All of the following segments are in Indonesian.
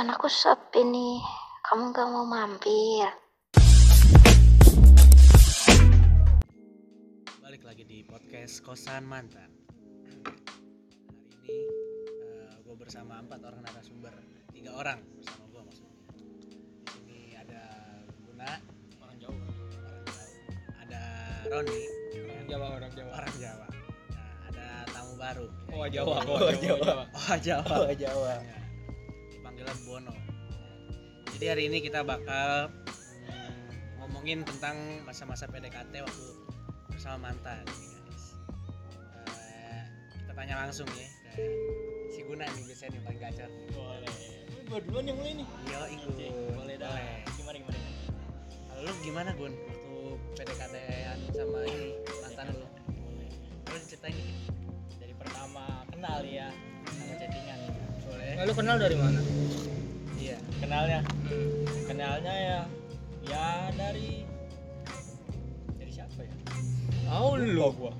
kosan aku sepi nih. Kamu gak mau mampir? Balik lagi di podcast Kosan Mantan. Hari ini gue bersama empat orang narasumber, tiga orang bersama gue maksudnya. Di sini ada Guna, orang Jawa orang Jawa. Ada Roni, orang Jawa orang Jawa orang Jawa. Nah, ada tamu baru. oh yaitu- Jawa Oh, oh Jawa. Jawa Oh Jawa. Oh, Jawa. Ya, Dipanggilnya Bono. Jadi hari ini kita bakal mm, ngomongin tentang masa-masa PDKT waktu bersama mantan. guys. Eh, kita tanya langsung ya ke si Guna nih biasanya nih paling gacor. boleh gua duluan yang mulai nih Iya, ikut. boleh dah gimana gimana Kalau lu gimana Gun waktu PDKT-an sama ini mantan lu? Boleh ceritain dikit. dari pertama kenal ya sama chattingan Boleh. Nah, lu kenal dari mana? Iya. kenalnya kenalnya ya ya dari dari siapa ya Oh, lu. gua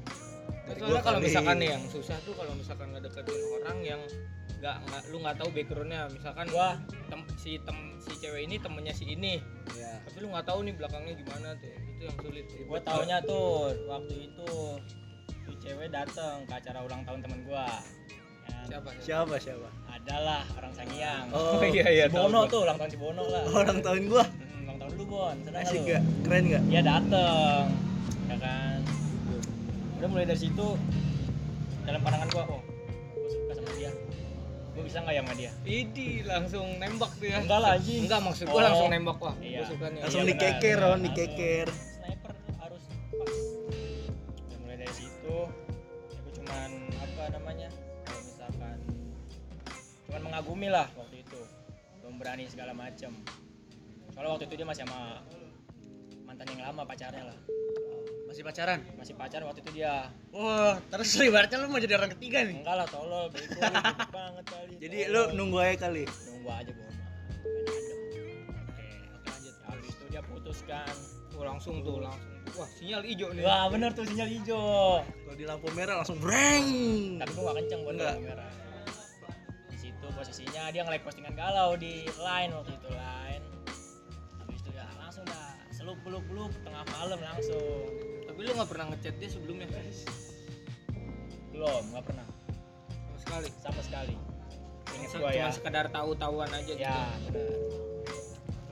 Soalnya kalau misalkan nih yang susah tuh kalau misalkan ngedeketin orang yang nggak nggak lu nggak tahu backgroundnya misalkan Wah. tem, si tem si cewek ini temennya si ini Iya. tapi lu nggak tahu nih belakangnya gimana tuh itu yang sulit gua taunya tuh waktu itu tuh cewek datang ke acara ulang tahun temen gua Ya, siapa Siapa siapa? adalah orang Sangiang Oh, iya iya si Bono tuh ulang tahun si Bono lah Orang tahun gua. Hmm, ulang tahun lu Bon senang Asik gak? Keren gak? dia dateng ya kan udah mulai dari situ dalam pandangan gua oh gua suka sama dia gua bisa nggak ya sama dia Idi langsung nembak tuh ya enggak lah anjing enggak maksud gua Oh. langsung nembak wah Iya. gua suka nih Langsung Iya, dikeker. Ron, dikeker. Mengagumi lah waktu itu. Belum berani segala macem. Soalnya waktu itu dia masih sama mantan yang lama pacarnya lah. Masih pacaran? masih pacar waktu itu dia. Wah, terus ibaratnya lu mau jadi orang ketiga nih. enggak lah tolol bego banget kali. Jadi tolol. lu nunggu aja kali. nunggu aja gua Oke, oke lanjut. habis itu dia putuskan. Oh, langsung tuh langsung. Wah sinyal hijau nih. Wah bener tuh sinyal hijau. Kalau di lampu merah langsung breng. tapi gua gak kenceng buat lampu merah posisinya dia nge-like postingan galau di line waktu itu line. Habis itu ya langsung dah selup peluk peluk tengah malam langsung. Tapi lu nggak pernah ngechat dia sebelumnya belum nggak pernah. Sama sekali? Sama sekali. Inget Se- gua cuma ya sekedar tahu-tahuan aja ya gitu. benar.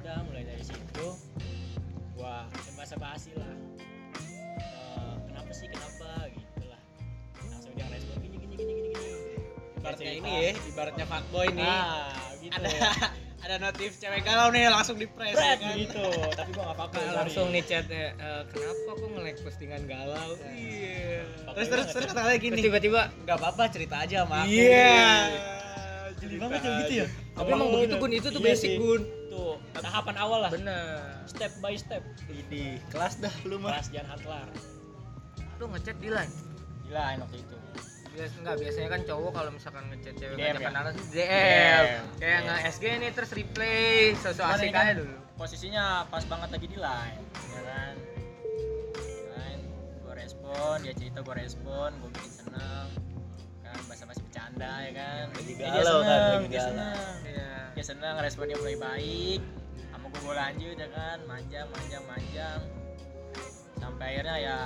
Udah mulai dari situ gua basa basi lah Ibaratnya ini cerita. ya, ibaratnya fuckboy nih. ah gitu Ada ada notif cewek galau nih langsung di press ya kan. gitu. Tapi gua gak apa-apa Nah, langsung nih chatnya "Eh, kenapa kok nge-like postingan galau? Iya. Terus terus terus kata lagi gini. tiba-tiba Enggak apa-apa cerita aja sama aku. Iya. Jadi banget ya gitu ya? Tapi emang begitu gun. Itu tuh Iya basic gun. Tuh tahapan awal lah. Bener step by step. Di kelas dah lu mah. kelas Jan Hatlar. Lu ngechat di line gila waktu itu Bias, enggak biasanya kan cowok kalau misalkan ngechat cewek DM ngajak ya? kenalan tuh DM, DM. kayak nge SG nih terus replay sosok Cuman asik ini kan aja dulu. posisinya pas banget lagi di line ya kan? Line gue respon dia cerita gue respon gue bikin seneng kan? Bahasa basi bercanda ya kan? Lagi Ya, dia galau kan, lagi dia seneng. Iya. dia seneng responnya mulai baik sama gue lanjut ya kan? Manjang manjang manjang. Sampai akhirnya ya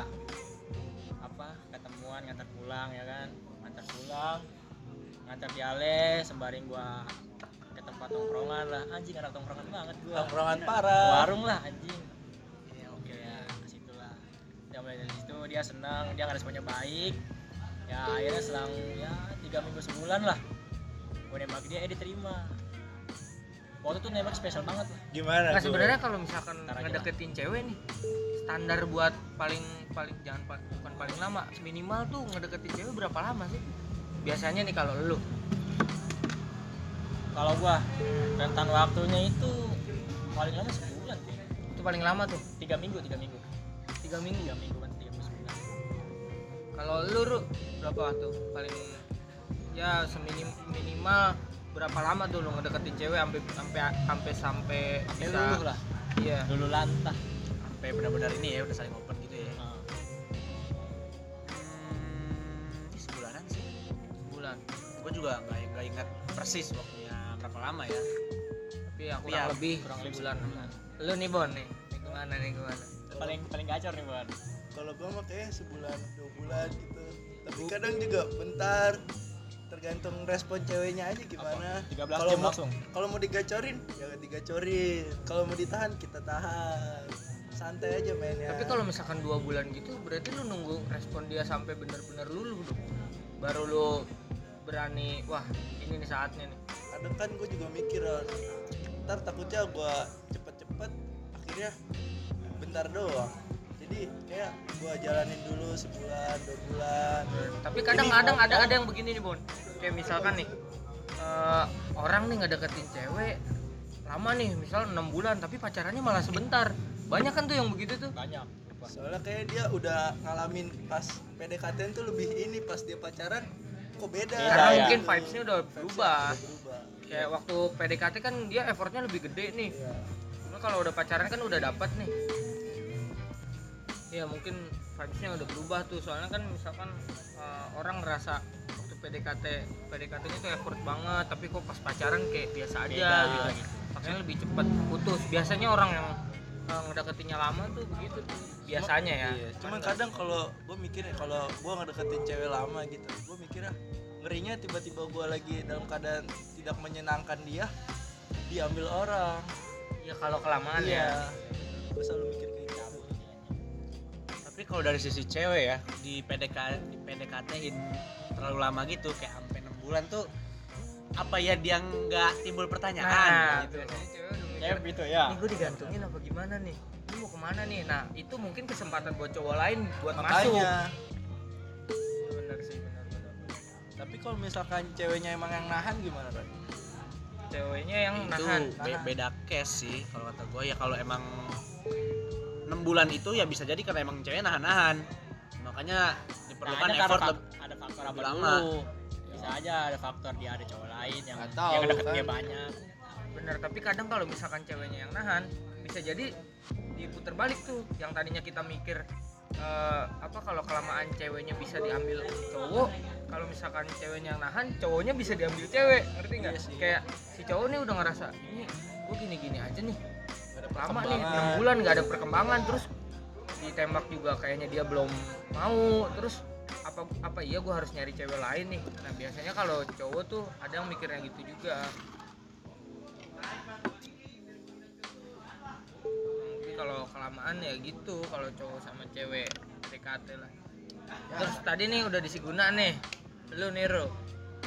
ketemuan ngantar pulang ya kan? Ngantar pulang ngantar di ale sembaring gua ke tempat tongkrongan lah. Anjing anak tongkrongan banget gua. Tongkrongan parah. warung lah anjing. Ya oke ya ke situ lah. Ya mulai dari situ dia senang dia ngeresponnya baik. Ya akhirnya selang ya tiga minggu sebulan lah. Gue nembak dia eh diterima waktu itu nembak spesial banget lah. Gimana? Nah sebenarnya kalau misalkan ngedeketin cewek nih standar buat paling paling jangan bukan paling lama minimal tuh ngedeketin cewek berapa lama sih? Biasanya nih kalau lu. Kalau gua rentan waktunya itu paling lama sebulan sih itu paling lama tuh? Tiga minggu tiga minggu. Tiga minggu? Tiga minggu kan tiga minggu sebulan. Kalau lu Ru, berapa tuh paling ya seminim minimal berapa lama tuh lu ngedeketin cewek sampai sampai sampai sampai bisa luluh lah. Iya. Dulu lantah. Sampai benar-benar ini ya udah saling open gitu ya. Nah, Hmm, sebulanan sih. bulan Gue juga nggak nggak ingat persis waktunya berapa lama ya. tapi ya kurang Iya, lebih kurang lebih sebulan. Sebulan. lu nih bon nih. Gimana nih gimana? Paling paling gacor nih buat kalau gua mah kayak sebulan dua bulan gitu. Tapi kadang juga bentar tergantung respon ceweknya aja gimana. 13 kalau mau langsung? kalau mau digacorin jangan digacorin. Kalau mau ditahan kita tahan. Santai aja mainnya. Tapi kalau misalkan dua bulan gitu berarti lu nunggu respon dia sampai bener-bener lulu dong baru lu berani wah ini nih saatnya nih. Kadang kan gue juga mikir ntar takutnya gue cepet-cepet akhirnya bentar doang jadi kayak gue jalanin dulu sebulan dua bulan. Tapi kadang-kadang ada ada yang begini nih bon. Kayak misalkan nih eh, orang nih ngedeketin cewek lama nih misal enam bulan tapi pacarannya malah sebentar. Banyak kan tuh yang begitu tuh? Banyak. Soalnya kayak dia udah ngalamin pas PDKT tuh lebih ini pas dia pacaran kok beda? Beda, karena ya. mungkin vibesnya udah berubah. udah berubah. Kayak waktu PDKT kan dia effortnya lebih gede nih. Cuma kalau udah pacaran kan udah dapat nih ya mungkin vibesnya udah berubah tuh. Soalnya kan misalkan eh, orang ngerasa waktu PDKT PDKT tuh effort banget tapi kok pas pacaran kayak biasa aja Beda, gitu makanya lebih cepat putus. Biasanya orang yang eh, ngedeketinnya lama tuh begitu. Tuh biasanya ya. Iya, cuman kadang kalau gue mikirnya kalau gue ngedeketin cewek lama gitu, gue mikirnya ngerinya tiba-tiba gue lagi dalam keadaan tidak menyenangkan dia, diambil orang. ya kalau kelamaan ya. Iya, gue selalu mikir kayak gitu. Tapi kalau dari sisi cewek ya di PDK di PDKT-in terlalu lama gitu kayak sampai enam bulan tuh apa ya dia nggak timbul nah pertanyaan gitu. biasanya cewek udah mikir kayak gitu ya. Ini gue digantungin apa gimana nih? Ini mau ke mana nih? Nah itu mungkin kesempatan buat cowok lain buat masuk. Makanya, bener sih bener bener tapi kalau misalkan ceweknya emang yang nahan gimana kan? ceweknya yang itu nahan be- nahan. beda case sih kalau kata gue ya kalau emang enam bulan itu ya bisa jadi karena emang cewek nahan-nahan. Makanya diperlukan Nah, ada effort fak- ada faktor apa lama. dulu. Bisa aja ada faktor dia ada cowok lain yang Nggak tahu, yang deket kan. dia banyak. Bener tapi kadang kalau misalkan ceweknya yang nahan bisa jadi diputer balik tuh. Yang tadinya kita mikir eh, apa kalau kelamaan ceweknya bisa diambil cowok kalau misalkan ceweknya yang nahan cowoknya bisa diambil cewek. Ngerti nggak? Iya sih. kayak si cowok nih udah ngerasa ini gue gini gini aja nih lama nih enam bulan nggak ada perkembangan. Terus ditembak juga kayaknya dia belum mau. Terus apa apa iya gue harus nyari cewek lain nih? Nah biasanya kalau cowok tuh ada yang mikirnya gitu juga. Mungkin kalau kelamaan ya gitu kalau cowok sama cewek PDKT lah. Terus tadi nih udah disiguna nih. Lu Nero.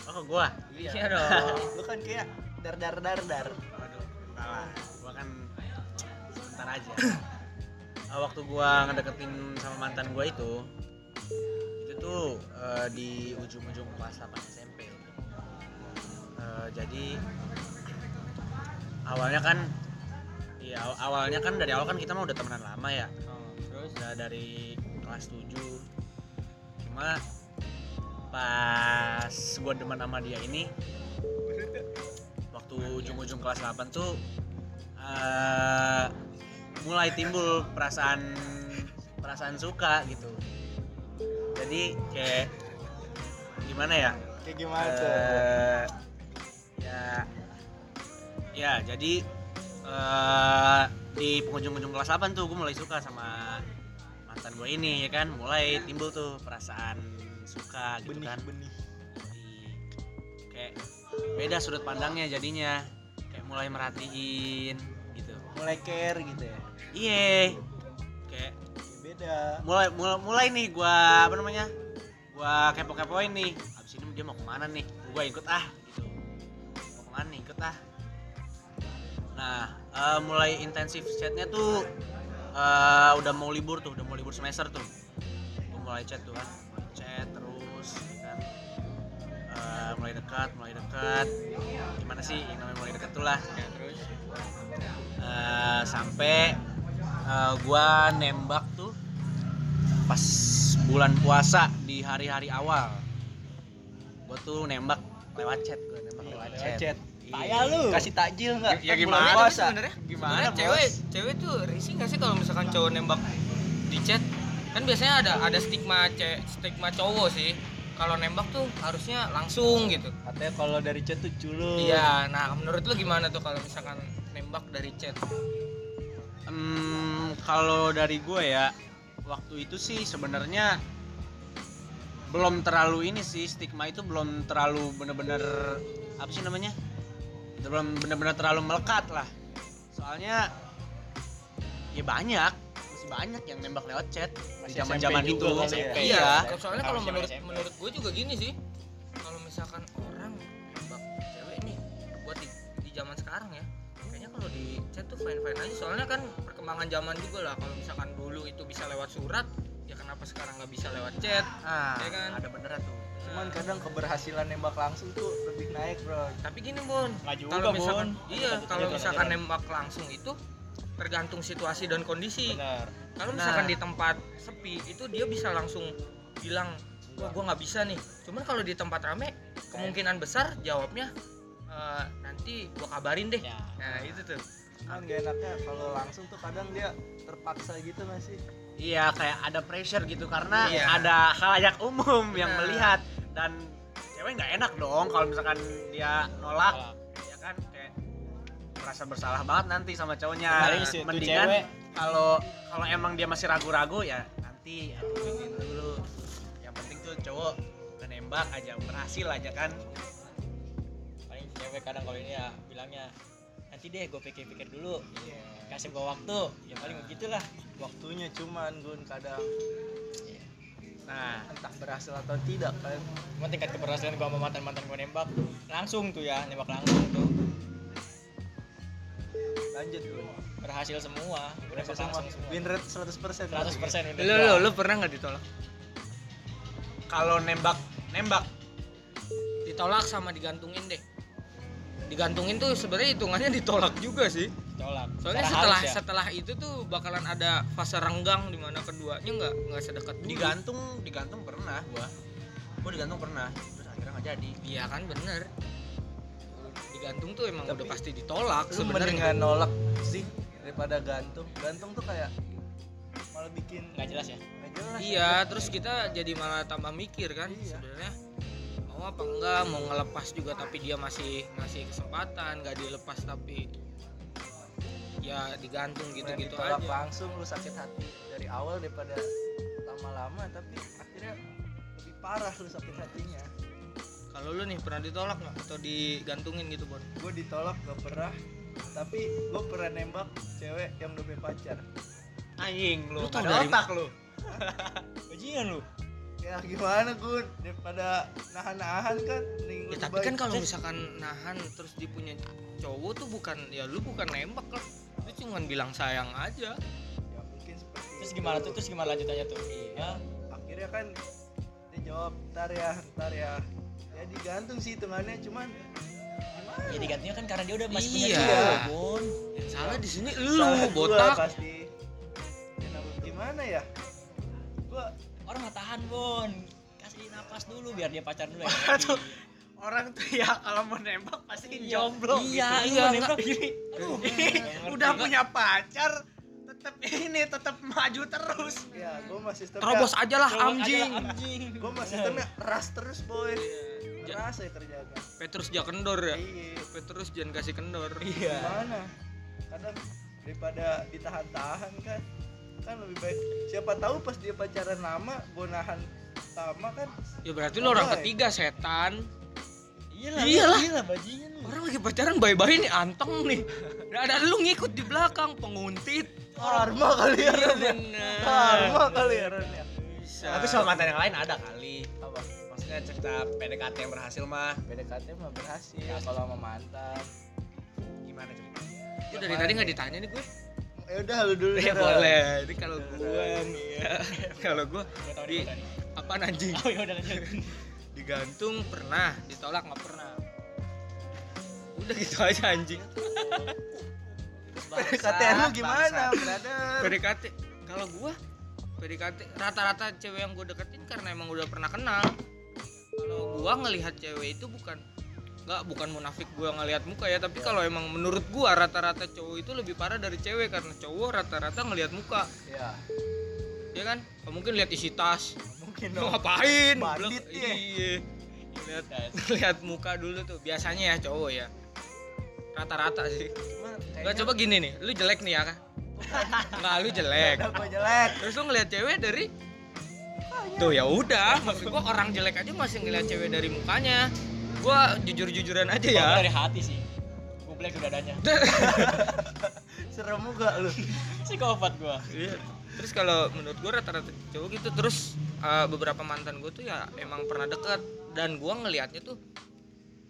Oh gua? Iya dong. Lu kan kayak dar dar dar dar. waduh salah sebentar aja Ah, waktu gua ngedeketin sama mantan gua itu itu tuh eh, di ujung-ujung kelas 8 SMP Eh, jadi awalnya kan aw- awalnya kan dari awal kan kita mah udah temenan lama ya. Oh, terus Udah dari kelas 7. Cuma pas gua demen sama dia ini waktu ujung-ujung kelas 8 tuh eh, mulai timbul perasaan perasaan suka gitu. Jadi kayak gimana ya? Kayak gimana tuh? Eh, ya ya jadi eh, di penghujung-ujung kelas 8 tuh gue mulai suka sama mantan gue ini ya kan mulai timbul tuh perasaan suka gitu Benih kan benih. Di- kayak beda sudut pandangnya jadinya kayak mulai merhatiin gitu Mulai care gitu ya. Iya kayak Kayak beda. mulai mulai, mulai nih gua apa namanya gua kepo kepoin nih. Abis ini dia mau ke mana nih? Gua ikut ah gitu. Mau ke mana nih? Ikut ah. Nah eh, mulai intensif chatnya tuh eh, udah mau libur tuh udah mau libur semester tuh. Gua mulai chat tuh kan. Chat terus ya kan. Eh, mulai dekat mulai dekat. Gimana sih? Yang namanya mulai dekat tuh lah. Ya terus? Eh, sampai eh, gua nembak tuh pas bulan puasa di hari-hari awal gua tuh nembak lewat chat gua nembak lewat Lewat chat, chat. Iya. Payah lu. Kasih takjil enggak? Ya Tapi gimana? tapi sebenarnya Gimana, cewek cewek tuh risih nggak sih kalau misalkan cowok nembak di chat kan biasanya ada ada stigma ce, stigma cowok sih kalau nembak tuh harusnya langsung gitu Katanya kalau dari chat tuh culun. iya nah menurut lu gimana tuh kalau misalkan nembak dari chat Hmm, kalau dari gue ya waktu itu sih sebenarnya belum terlalu ini sih stigma itu belum terlalu bener-bener apa sih namanya? Belum bener-bener terlalu melekat lah. Soalnya ya banyak masih banyak yang nembak lewat chat Masih zaman zaman itu. kali ya? iya. Kalau soalnya kalau menurut SMP. menurut gue juga gini sih. Kalau misalkan chat tuh fine fine aja. Soalnya kan perkembangan zaman juga lah kalau misalkan dulu itu bisa lewat surat ya kenapa sekarang nggak bisa lewat chat? Ah, Ya kan? ada beneran tuh. Cuman kadang keberhasilan nembak langsung tuh lebih naik bro. Tapi gini Bon juga, kalau misalkan Bon. iya Tetap kalau misalkan jalan. nembak langsung itu tergantung situasi dan kondisi. Benar. Kalau Nah. misalkan di tempat sepi itu dia bisa langsung bilang wah gua nggak bisa nih. Cuman kalau di tempat rame kemungkinan besar jawabnya "Eh, nanti gua kabarin deh. Ya. Nah itu tuh cuman gak enaknya kalau langsung tuh kadang dia terpaksa gitu masih iya kayak ada pressure gitu karena Iya. ada halayak umum yang Benar. melihat. Dan cewek nggak enak dong kalau misalkan dia nolak Salah. ya kan? Kayak merasa bersalah banget nanti sama cowoknya. Mendingan kalau kalau emang dia masih ragu-ragu ya nanti aduin dulu. Yang penting tuh cowok nembak aja berhasil aja kan? Paling cewek kadang kalau ini ya bilangnya nanti deh gue pikir-pikir dulu. Kasih gue waktu. Ya paling begitulah. Waktunya cuman gun kadang. Nah entah berhasil atau tidak kan. Cuma tingkat keberhasilan gue sama mantan mantan gue nembak langsung tuh ya nembak langsung tuh. Lanjut gun. Berhasil semua. Gue nembak semua. langsung semua. Win rate 100% persen. 100 persen udah. Lo lo lo pernah nggak ditolak? Kalau nembak nembak. Ditolak sama digantungin digantungin tuh sebenarnya hitungannya ditolak juga sih. Tolak soalnya Secara setelah ya. setelah itu tuh bakalan ada fase renggang di mana keduanya nggak nggak sedekat dulu. Digantung digantung pernah gua. Gua digantung pernah terus akhirnya nggak jadi. Iya kan bener. Digantung tuh emang Tapi udah pasti ditolak sebenarnya. mendingan nolak sih daripada gantung. Gantung tuh kayak malah bikin nggak jelas ya? nggak jelas Iya, terus kita jadi malah tambah mikir kan Iya. sebenarnya mau apa enggak, mau ngelepas juga tapi dia masih masih kesempatan, nggak dilepas tapi ya digantung gitu-gitu aja. langsung lu sakit hati dari awal daripada lama-lama tapi akhirnya lebih parah lu sakit hatinya. Kalau lu nih pernah ditolak nggak? Atau digantungin gitu, Bon? gue ditolak gak pernah. Tapi gue pernah nembak cewek yang udah punya pacar. Anjing lu Lu tau dari- otak lu. Bajingan lu ya gimana gun daripada nahan-nahan kan Ya tapi kan kalau misalkan nahan terus dia punya cowok tuh bukan ya lu bukan nembak lah. Lu cuma bilang sayang aja. ya mungkin seperti terus itu. gimana tuh terus gimana lanjutannya tuh iya akhirnya kan dia jawab ntar ya ntar ya ya digantung sih hitungannya cuman gimana ya digantungnya kan karena dia udah masih punya Iya. cowok bun Yang salah di sini lu botak. pasti Ya, gimana ya tahan bun? Kasih napas dulu biar dia pacar dulu ya. Tuh. orang tuh ya kalau mau nembak pasti jomblo iya gitu. iya Lu nembak gini. Udah punya pacar tetap ini tetap maju terus. Ya gua masih sistemnya Terobos aja lah anjing. gua masih sistemnya ras terus boy. Ras ya kerjaannya Petrus jangan kendor ya. iya. Petrus jangan kasih kendor. iya gimana? Kadang daripada ditahan-tahan kan kan lebih baik siapa tahu pas dia pacaran lama nahan lama kan Ya berarti lu orang ketiga setan. iyalah Iyalah. iyalah bajingan lu Orang lagi pacaran bye-bye nih anteng nih. Nah, ada lu ngikut di belakang penguntit. karma kali ya Iya ya karma kali ya ya Bisa. tapi sama mantan yang lain ada kali apa maksudnya cerita PDKT yang berhasil mah PDKT mah berhasil kalau sama mantan gimana ceritanya Itu dari tadi nggak ditanya nih gue. Ya udah lu dulu Ya boleh. Ini kalau gua nih ya. Kalau gua tahu di apa anjing? oh ya udah lanjut Digantung pernah, ditolak nggak pernah. Udah gitu aja anjing. PDKT lu gimana brother PDKT kalau gua PDKT rata-rata cewek yang gua deketin karena emang udah pernah kenal kalau gua ngelihat cewek itu bukan nggak bukan munafik gua ngelihat muka ya tapi kalau emang menurut gua rata-rata cowok itu lebih parah dari cewek karena cowok rata-rata ngelihat muka. Ya ya kan? Mungkin lihat isi tas. Mungkin dong. ngapain? Bandit ya. iya. Lihat lihat muka dulu tuh. Biasanya ya cowok ya. Rata-rata sih. Cuma kayak Nggak coba gini nih, lu jelek nih ya kan? Nggak, lu jelek. Gua jelek. Terus lu ngeliat cewek dari Tuh ya udah, maksud gua orang jelek aja masih ngeliat cewek dari mukanya. Gua jujur-jujuran aja ya dari hati sih gue black dadanya Serem juga lu. psikopat gua Iya. Terus kalau menurut gua rata-rata cowok gitu terus uh, beberapa mantan gue tuh ya emang pernah deket dan gua ngelihatnya tuh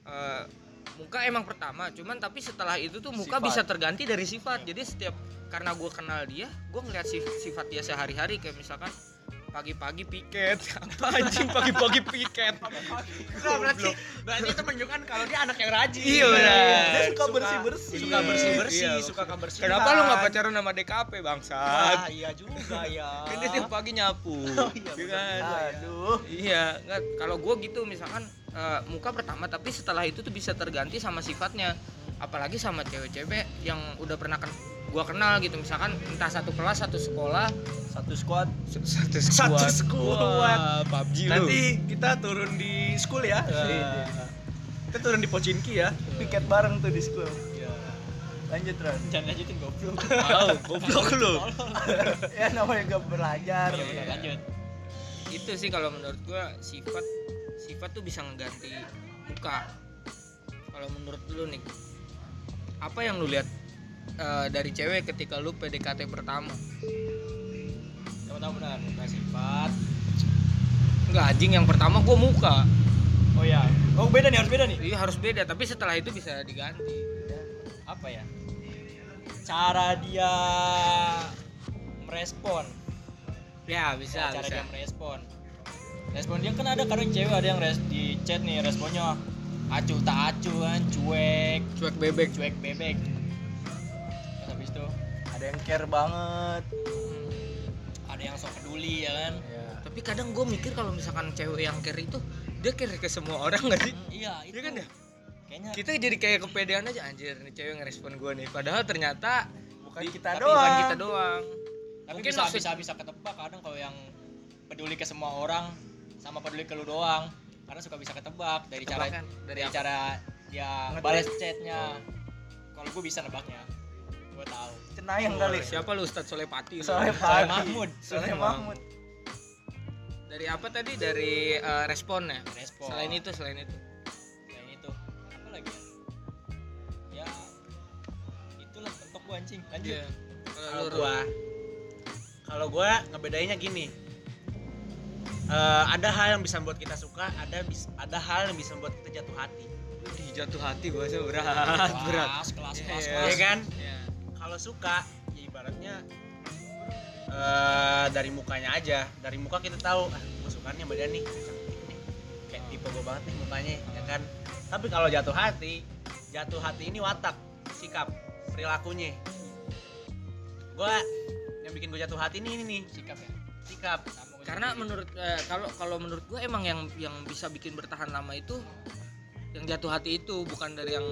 uh, muka emang pertama, cuman tapi setelah itu tuh muka Sifat. bisa terganti dari sifat. Jadi setiap karena gua kenal dia, gua ngeliat sif- sifat dia sehari-hari kayak misalkan pagi-pagi piket apa anjing pagi-pagi piket Nah, berarti berarti itu menunjukkan kalau dia anak yang rajin. Iya, benar. Dia suka bersih-bersih. Suka bersih-bersih, Iya. suka kebersihan. kenapa lu nggak pacaran sama DKP bangsat ah iya juga ya kan dia tiap pagi nyapu iya, Iya kan? Aduh. Iya, nggak kalau gue gitu misalkan eh, muka pertama tapi setelah itu tuh bisa terganti sama sifatnya. Apalagi sama cewek-cewek yang udah pernah kan gua kenal gitu misalkan entah satu kelas satu sekolah Satu squad. satu Satu squad. Wah, PUBG lu Nanti kita turun di school ya. Iya. Kita turun di Pocinki ya. Piket bareng tuh di school. Iya. Lanjut Ran. jangan lanjutin goblok Tahu, goblok lu. ya namanya gak belajar. iya benar lanjut Itu sih kalau menurut gua sifat sifat tuh bisa ngeganti muka. Kalau menurut lu nih apa yang lu lihat eh, dari cewek ketika lu PDKT pertama? kamu tahu benar muka sifat Enggak anjing yang pertama gua muka. oh ya oh beda nih harus beda nih Iya harus beda, tapi setelah itu bisa diganti. apa ya cara dia merespon Ya bisa, cara bisa. dia merespon respon dia kan ada kadang cewek ada yang res di chat nih responnya acuh tak acuh kan cuek Cuek bebek. cuek bebek Ada yang care banget. ada yang sok peduli ya kan Ya. Tapi kadang gue mikir kalau misalkan cewek yang care itu dia care ke semua orang gak sih? iya itu Iya kan ya? kayaknya Kita jadi kayak kepedean aja anjir nih cewek ngerespon gue nih. Padahal ternyata Bukan di- kita tapi doang. Bukan kita doang. tapi Mungkin bisa maksud- bisa bisa ketebak kadang kalau yang peduli ke semua orang sama peduli ke lu doang karena suka bisa ketebak dari cara Tebakan dari apa? cara dia Ngetes. balas chatnya kalau gue bisa nebaknya gue tahu Cenayang kali. Siapa lu Ustadz Solepati? Pak Mahmud Soalnya Mahmud. Dari apa tadi? Dari eh, respon ya? respon Selain itu, selain itu. selain itu apa lagi ya ya itulah bentuk gue anjing lanjut Iya. Kalau Kalau lu, gua kalau gua ngebedainnya gini. Eh, ada hal yang bisa membuat kita suka, ada bis, ada hal yang bisa membuat kita jatuh hati. Ih, jatuh hati gue sih berat, berat. kelas kelas Iya, kelas iya. kelas Ya kan? Iya. Kalau suka, ya ibaratnya eh dari mukanya aja. Dari muka kita tahu, ah, gua sukanya dia nih, cantik nih. Kayak tipe gua banget nih mukanya, ya kan? Tapi kalau jatuh hati, jatuh hati ini watak, sikap, perilakunya. Gua yang bikin gua jatuh hati ini, ini nih, sikap ya sikap. Karena menurut eh, kalau kalau menurut gue emang yang yang bisa bikin bertahan lama itu yang jatuh hati itu bukan dari yang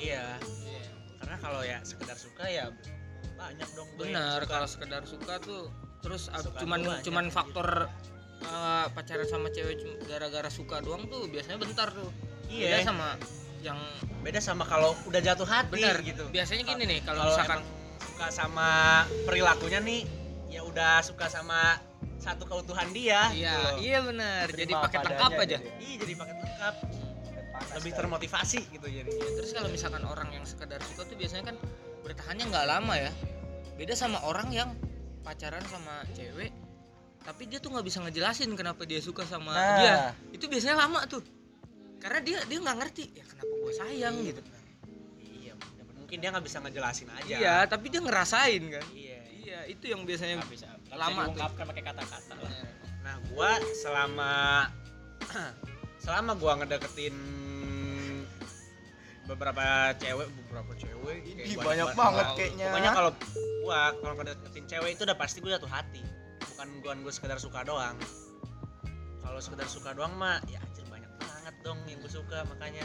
Iya. Karena kalau ya sekedar suka ya banyak dong benar kalau sekedar suka tuh terus Suka cuman cuman faktor eh, pacaran sama cewek gara-gara suka doang tuh biasanya bentar tuh Iya. Beda sama yang beda sama kalau udah jatuh hati benar gitu. biasanya gini nih kalau misalkan suka sama perilakunya nih, ya udah suka sama satu keutuhan dia. iya gitu iya benar jadi paket lengkap aja ya. Iya jadi paket lengkap, lebih termotivasi gitu jadi. Ya, terus kalau misalkan orang yang sekedar suka tuh biasanya kan bertahannya nggak lama ya. Beda sama orang yang pacaran sama cewek tapi dia tuh nggak bisa ngejelasin kenapa dia suka sama Nah. dia. Itu biasanya lama tuh. Karena dia dia nggak ngerti ya kenapa gue sayang? Gitu. Iya, mungkin dia nggak bisa ngejelasin aja. iya tapi dia ngerasain kan. Iya. iya itu yang biasanya nggak bisa bisa lama tuh. diungkapkan pakai kata-kata lah. Nah, gua selama selama gua ngedeketin beberapa cewek, beberapa cewek Ih, banyak banyak banget. kayaknya. Pokoknya kalau gua kalau ngedeketin cewek itu udah pasti gua jatuh hati. Bukan gua gua sekedar suka doang. Kalau sekedar suka doang mah ya anjir banyak banget dong yang gua suka makanya.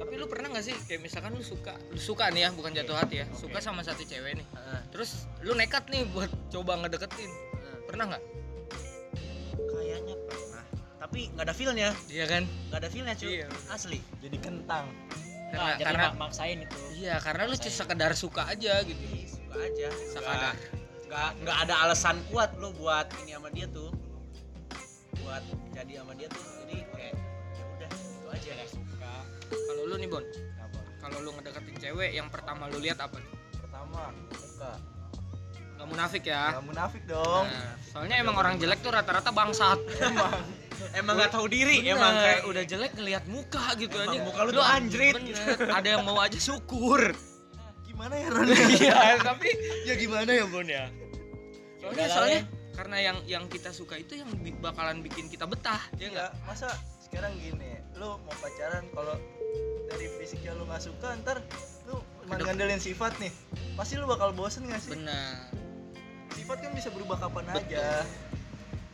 tapi lu pernah nggak sih kayak misalkan lu suka lu suka nih ya bukan jatuh hati ya Oke. suka sama satu cewek nih Heeh. terus lu nekat nih buat coba ngedeketin pernah nggak kayaknya pernah. Tapi nggak ada feelnya, iya kan nggak ada feelnya cuy. Iya. Asli. Jadi kentang. Nah, karena jadi karena mak- maksain itu. iya karena lu Maksain. sekedar suka aja gitu. Suka aja. Sekadar. nggak nggak ada alasan kuat lo buat ini sama dia tuh. Buat jadi sama dia tuh jadi kayak ya udah itu aja. Nggak suka. Kalau lu nih bon? Kalau lu ngedeketin cewek yang pertama lu lihat apa nih? pertama muka nggak munafik ya. Nggak munafik dong. Nah, soalnya emang orang jelek tuh rata-rata bangsat. Emang. Nggak tahu diri Bener, emang kayak udah jelek ngelihat muka gitu Emang aja. muka lu tuh anjrit. ada yang mau aja syukur. Gimana ya Ron? Iya tapi ya gimana ya Bon ya? Soalnya soalnya Le. karena yang yang kita suka itu yang bakalan bikin kita betah ya enggak Enggak, masa sekarang gini, lu mau pacaran kalau dari fisiknya lu nggak suka, ntar lu cuma ngandelin sifat nih, pasti lu bakal bosen gak sih? benar Sifat kan bisa berubah kapan Betul. aja.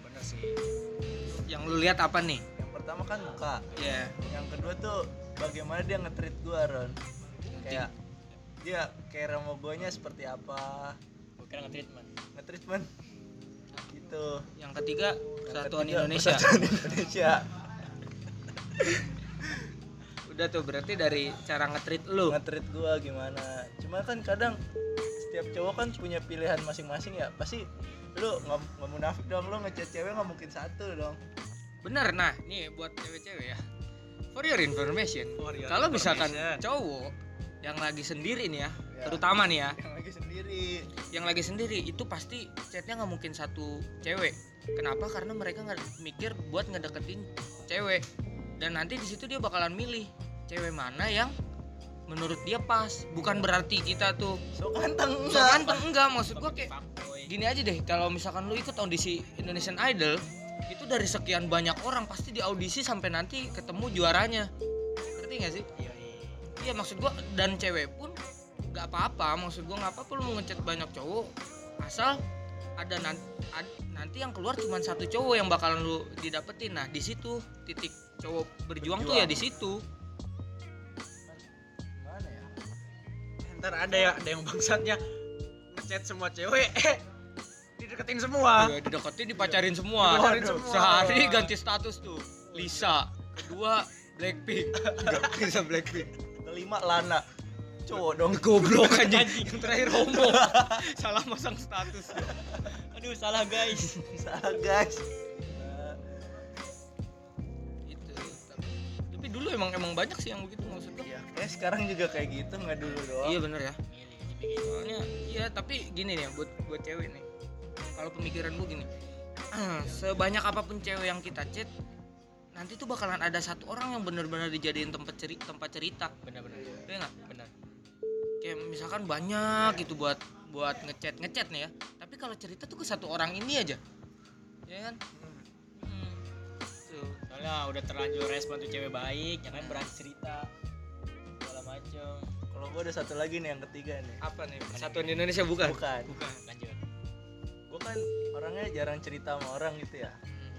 bener sih. Yang lu lihat apa nih? Yang pertama kan muka, ya yang kedua tuh bagaimana dia nge-treat gua Ron. Kayak dia care sama guanya seperti apa, bukan nge-treatment nge-treatment gitu. yang ketiga kesatuan Indonesia. Persatuan Indonesia. udah tuh berarti dari cara nge-treat lu. Nge-treat gua gimana. Cuma kan kadang setiap cowok kan punya pilihan masing-masing ya. Pasti lu nggak nggak munafik dong lu ngechat cewek nggak mungkin satu dong. Bener nah nih buat cewek-cewek ya. For your information kalau misalkan cowok yang lagi sendiri nih ya, Ya. terutama nih ya yang lagi sendiri. yang lagi sendiri itu pasti chatnya nggak mungkin satu cewek. Kenapa? Karena mereka nggak mikir buat ngedeketin cewek. Dan nanti di situ dia bakalan milih cewek mana yang menurut dia pas. Bukan berarti kita tuh so ganteng. So enggak ganteng enggak. Maksud gua kayak gini aja deh. Kalau misalkan lu ikut audisi Indonesian Idol itu dari sekian banyak orang pasti di audisi sampai nanti ketemu juaranya. Ngerti gak sih? Iya, iya. iya maksud gua dan cewek pun nggak apa-apa. Maksud gua nggak apa-apa lu mau ngechat banyak cowok. Asal ada nanti nanti yang keluar cuma satu cowok yang bakalan lu didapetin. Nah di situ titik cowok berjuang, tuh ya Berjuang. di situ ntar ada ya ada yang bangsatnya. Ngechat semua cewek. Eh dideketin semua. Ya, dideketin dipacarin semua. Dipacarin semua. sehari ganti status tuh. Lisa kedua Blackpink. Enggak bisa Blackpink. Kelima Lana. Cowok dong. Goblok aja yang terakhir homo. Salah masang status. Aduh salah guys. Salah guys. Eh, itu tapi dulu emang emang banyak sih yang begitu maksud gua ya sekarang juga kayak gitu nggak dulu doang. Iya bener ya. Soalnya iya tapi gini nih buat buat cewek nih. Kalau pemikiran gue gini sebanyak apa pun cewek yang kita chat nanti tuh bakalan ada satu orang yang benar-benar dijadiin tempat cerita tempat cerita. Benar-benar Iya nggak? Benar kayak misalkan banyak gitu buat buat ngechat ngechat nih ya. Tapi kalau cerita tuh ke satu orang ini aja. Ya kan? Hmm. Tuh. soalnya udah terlanjur respon tuh cewek baik ya kan? Berani cerita macem kalau gua ada satu lagi nih yang ketiga nih. Apa nih? Satuan Indonesia bukan? Bukan. Bukan. Lanjut. Gua kan orangnya jarang cerita sama orang gitu ya.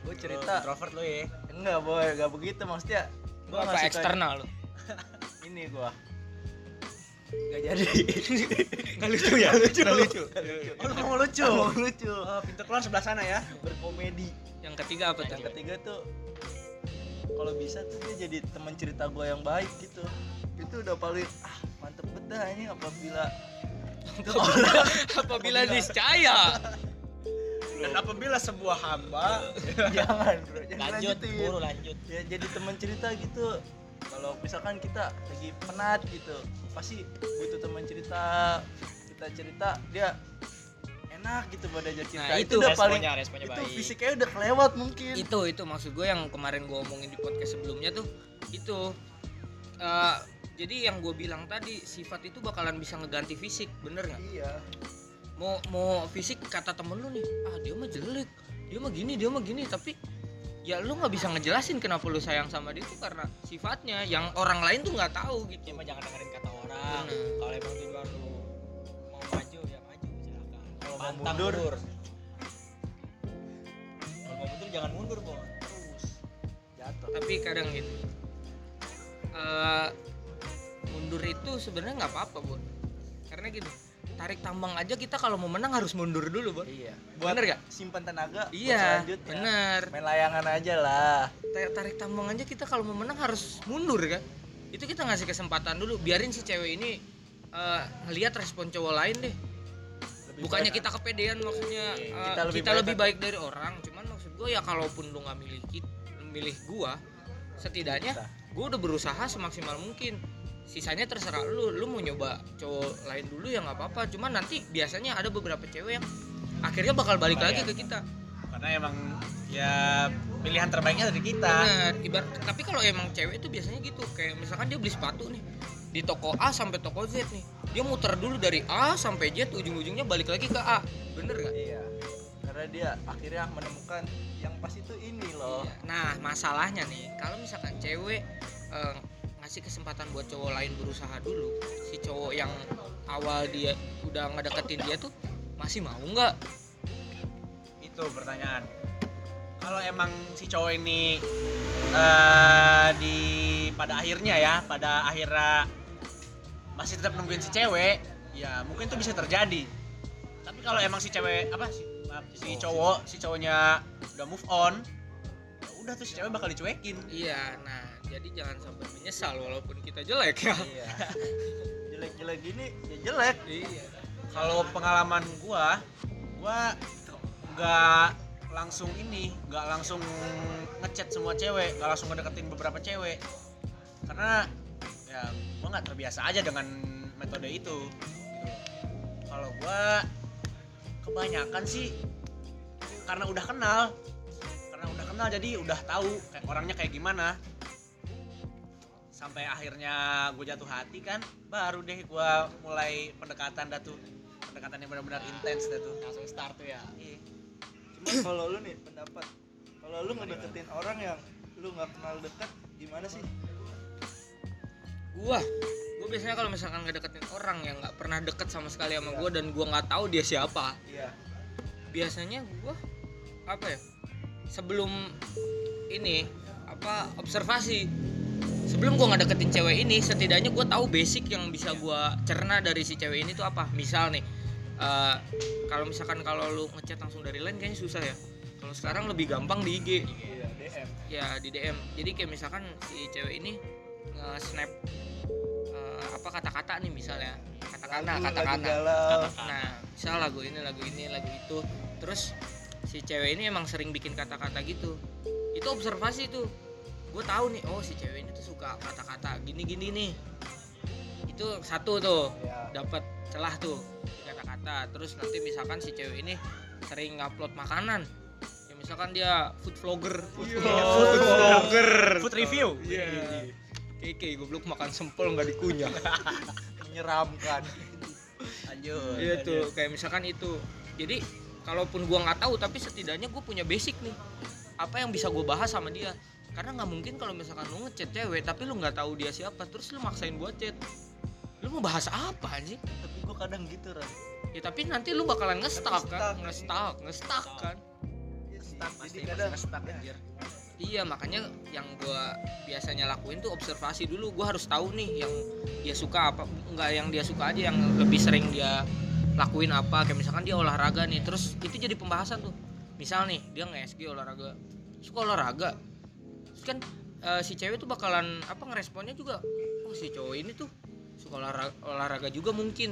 Gue Lu cerita introvert lu ya? Enggak boy. Enggak begitu. Maksudnya Gua gua apa eksternal lo ini gua. Nggak jadi. Nggak lucu ya? Lucu. Nggak lucu. Oh lu mau lucu. Mau lucu. Oh, pintu keluar sebelah sana ya. Berkomedi. Yang ketiga apa tuh? Yang ketiga tuh kalau bisa tuh dia jadi teman cerita gua yang baik gitu itu udah paling ah mantep banget dah ini apabila apabila niscaya. Dan apabila sebuah hamba jangan bro. Jangan lanjut buru lanjut. Ya jadi teman cerita gitu. Kalau misalkan kita lagi penat gitu pasti butuh teman cerita. Kita cerita dia enak gitu pada aja cerita. Nah, itu, itu udah paling responnya itu baik. fisiknya udah kelewat mungkin. Itu itu maksud gue yang kemarin gue omongin di podcast sebelumnya tuh itu Eh, jadi yang gue bilang tadi sifat itu bakalan bisa ngeganti fisik bener nggak? Iya. Mau mau fisik kata temen lu nih ah dia mah jelek dia mah gini dia mah gini. Tapi ya lu nggak bisa ngejelasin kenapa lu sayang sama dia tuh karena sifatnya yang orang lain tuh nggak tahu gitu. Cuma jangan dengerin kata orang. Kalau emang tujuan lu mau maju ya maju silakan. Kalau mau mundur. mundur. Kalau mau mundur jangan mundur terus. Jatuh tapi kadang gitu eh mundur itu sebenarnya nggak apa-apa bu karena gitu tarik tambang aja kita kalau mau menang harus mundur dulu bu iya. Buat bener gak simpan tenaga iya bener. Main layangan aja lah. Tarik, tarik tambang aja kita kalau mau menang harus mundur kan? Itu kita ngasih kesempatan dulu biarin si cewek ini eh, ngelihat respon cowok lain deh. Lebih bukannya baik- kita kepedean maksudnya eh, Kita kita, lebih lebih, baik baik, dari orang. Cuman maksud gue ya kalaupun lu nggak milih milih gua setidaknya gue udah berusaha semaksimal mungkin sisanya terserah lu lu mau nyoba cowok lain dulu ya nggak apa-apa. Cuman nanti biasanya ada beberapa cewek yang akhirnya bakal balik lagi ke kita. Karena emang ya pilihan terbaiknya dari kita. Bener, ibarat tapi kalau emang cewek itu biasanya gitu. Kayak misalkan dia beli sepatu nih di toko A sampai toko Z nih. Dia muter dulu dari A sampai Z ujung-ujungnya balik lagi ke A. Bener gak? iya karena dia akhirnya menemukan yang pas itu ini loh. Iya. Nah masalahnya nih kalau misalkan cewek eh, ngasih kesempatan buat cowok lain berusaha dulu. Si cowok yang awal dia udah ngedeketin dia tuh masih mau nggak? itu pertanyaan. Kalau emang si cowok ini eh, di pada akhirnya ya pada akhirnya masih tetap nungguin si cewek ya mungkin itu bisa terjadi. Tapi kalau emang si cewek apa si, maaf, si cowok si cowoknya udah move on ya udah tuh si cewek bakal dicuekin. Iya, nah jadi jangan sampai menyesal walaupun kita jelek ya. iya jelek-jelek gini ya jelek Iya. kalau pengalaman gua gua nggak langsung ini nggak langsung ngechat semua cewek nggak langsung ngedeketin beberapa cewek karena ya gua nggak terbiasa aja dengan metode itu gitu. kalau gua kebanyakan sih karena udah kenal karena udah kenal jadi udah tahu kayak orangnya kayak gimana sampai akhirnya gue jatuh hati kan baru deh gue mulai pendekatan dah tuh. Pendekatan yang benar-benar intens dah tuh. Langsung start tuh ya. Iya. cuma kalau lu nih pendapat. Kalau lu ngedeketin orang yang lu nggak kenal dekat gimana sih? Gua, gua biasanya kalau misalkan ngedeketin orang yang nggak pernah deket sama sekali sama gua dan gua nggak tahu dia siapa, iya. biasanya gua apa ya? Sebelum ini apa observasi sebelum gua ngedeketin cewek ini setidaknya gua tahu basic yang bisa gua cerna dari si cewek ini tuh apa. Misal nih eh, kalau misalkan kalau lu ngechat langsung dari line kayaknya susah ya. Kalau sekarang lebih gampang di IG iya DM ya di DM jadi kayak misalkan si cewek ini nge-snap eh, apa kata-kata nih misalnya. Kata-kata kata-kata. nah misal lagu ini lagu ini lagu itu. Terus si cewek ini emang sering bikin kata-kata gitu. Itu observasi tuh gue tahu nih oh si cewek ini tuh suka kata-kata gini-gini nih. Itu satu tuh Iya. dapat celah tuh kata-kata. Terus nanti misalkan si cewek ini sering ngupload makanan. Ya misalkan dia food vlogger. Food food vlogger. food review. Iya. Keke goblok makan sempol nggak dikunyah. Menyeramkan. Lanjut. Iya tuh kayak misalkan itu. Jadi kalaupun gua nggak tahu tapi setidaknya gue punya basic nih. Apa yang bisa gue bahas sama dia karena nggak mungkin kalau misalkan lu ngechat cewek tapi lu nggak tahu dia siapa terus lu maksain buat chat. Lu mau bahas apa anjing? Tapi gua kadang gitu Ran ya tapi nanti lu bakalan nge-stuck Tapi kan? stuck. nge-stuck nge-stuck kan? Iya pasti ya, anjir. iya makanya yang gua biasanya lakuin tuh observasi dulu. Gua harus tahu nih yang dia suka apa enggak yang dia suka aja yang lebih sering dia lakuin apa. Kayak misalkan dia olahraga nih terus itu jadi pembahasan tuh. Misal nih dia nge-SG olahraga. Suka olahraga kan eh, si cewek tuh bakalan apa ngeresponnya juga oh si cowok ini tuh suka olahraga, olahraga juga mungkin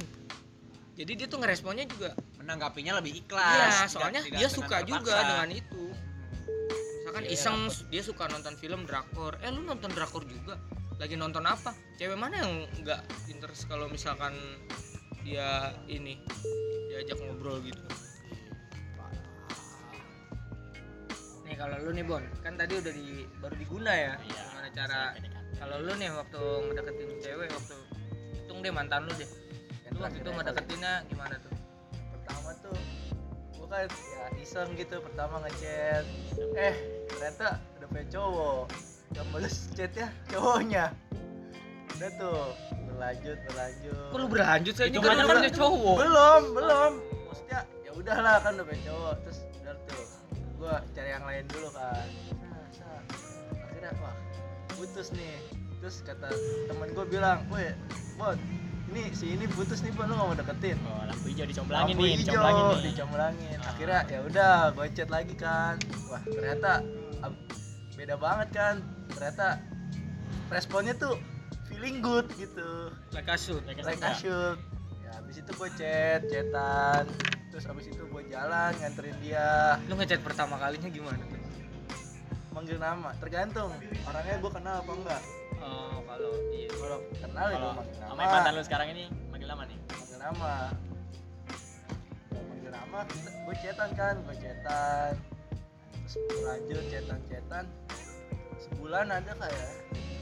jadi dia tuh ngeresponnya juga menanggapinya lebih Iya, ikhlas soalnya tidak- tidak dia suka juga terpaksa. dengan itu. Misalkan Iya, iseng dia suka nonton film drakor. Eh lu nonton drakor juga? Lagi nonton apa? Cewek mana yang nggak interest kalau misalkan dia ini diajak ngobrol gitu. Nih kalau lu nih Bon, kan tadi udah di baru diguna ya. Iya, Gimana cara kalau lu nih waktu ngedeketin cewek waktu hitung deh mantan lu deh. Lu waktu itu ngedeketinnya gimana tuh? pertama tuh gua kan ya iseng gitu pertama ngechat. Eh ternyata udah punya cowok. Yang balas chatnya cowoknya. Udah tuh berlanjut berlanjut. Kok lu berlanjut saya Itu ini kan kan cowok. belum belum. Maksudnya ya udahlah kan udah punya cowok. Terus udah tuh lain dulu kan. Nah, akhirnya wah putus nih. Terus kata teman gua bilang weh bot ini si ini putus nih bot lu gak mau deketin? Oh lampu hijau dicomblangin Lampu nih hijau, dicomblangin nih. dicomblangin. akhirnya ya udah gue chat lagi kan. Wah ternyata beda banget kan. Ternyata responnya tuh feeling good gitu. Like a shoot Like a like shoot. a shoot. Ya abis itu gue chat chatan terus abis itu gue jalan nganterin dia. Lu ngechat pertama kalinya gimana tuh? Manggil nama tergantung. Orangnya gue kenal apa enggak. Oh kalau iya kalau kenal ya gue manggil sama nama. mantan lu sekarang ini manggil nama nih. manggil nama. Manggil nama gue chatan kan gue chatan. Terus lanjut chatan chatan sebulan ada kayak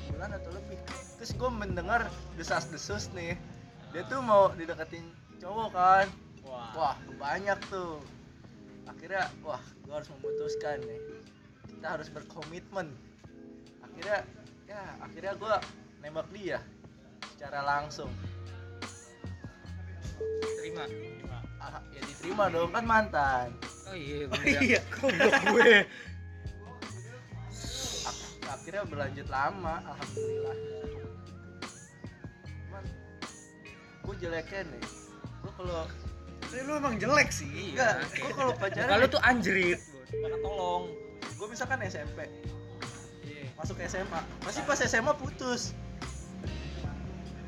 sebulan atau lebih. Terus gue mendengar desas desus nih. Dia tuh mau dideketin cowok kan Wah. wah banyak tuh. Akhirnya wah gue harus memutuskan nih. Kita harus berkomitmen. Akhirnya ya akhirnya gue nembak dia secara langsung. Terima ah, ya diterima dong kan mantan. Oh iya bener. ya. gue. Akhirnya berlanjut lama alhamdulillah. Cuman gue jeleknya nih. Gue kalau Tapi lu emang jelek sih. Enggak gue kalau pacaran kalau tuh anjrit. Jangan tolong. gue misalkan SMP masuk ke SMA masih pas SMA putus.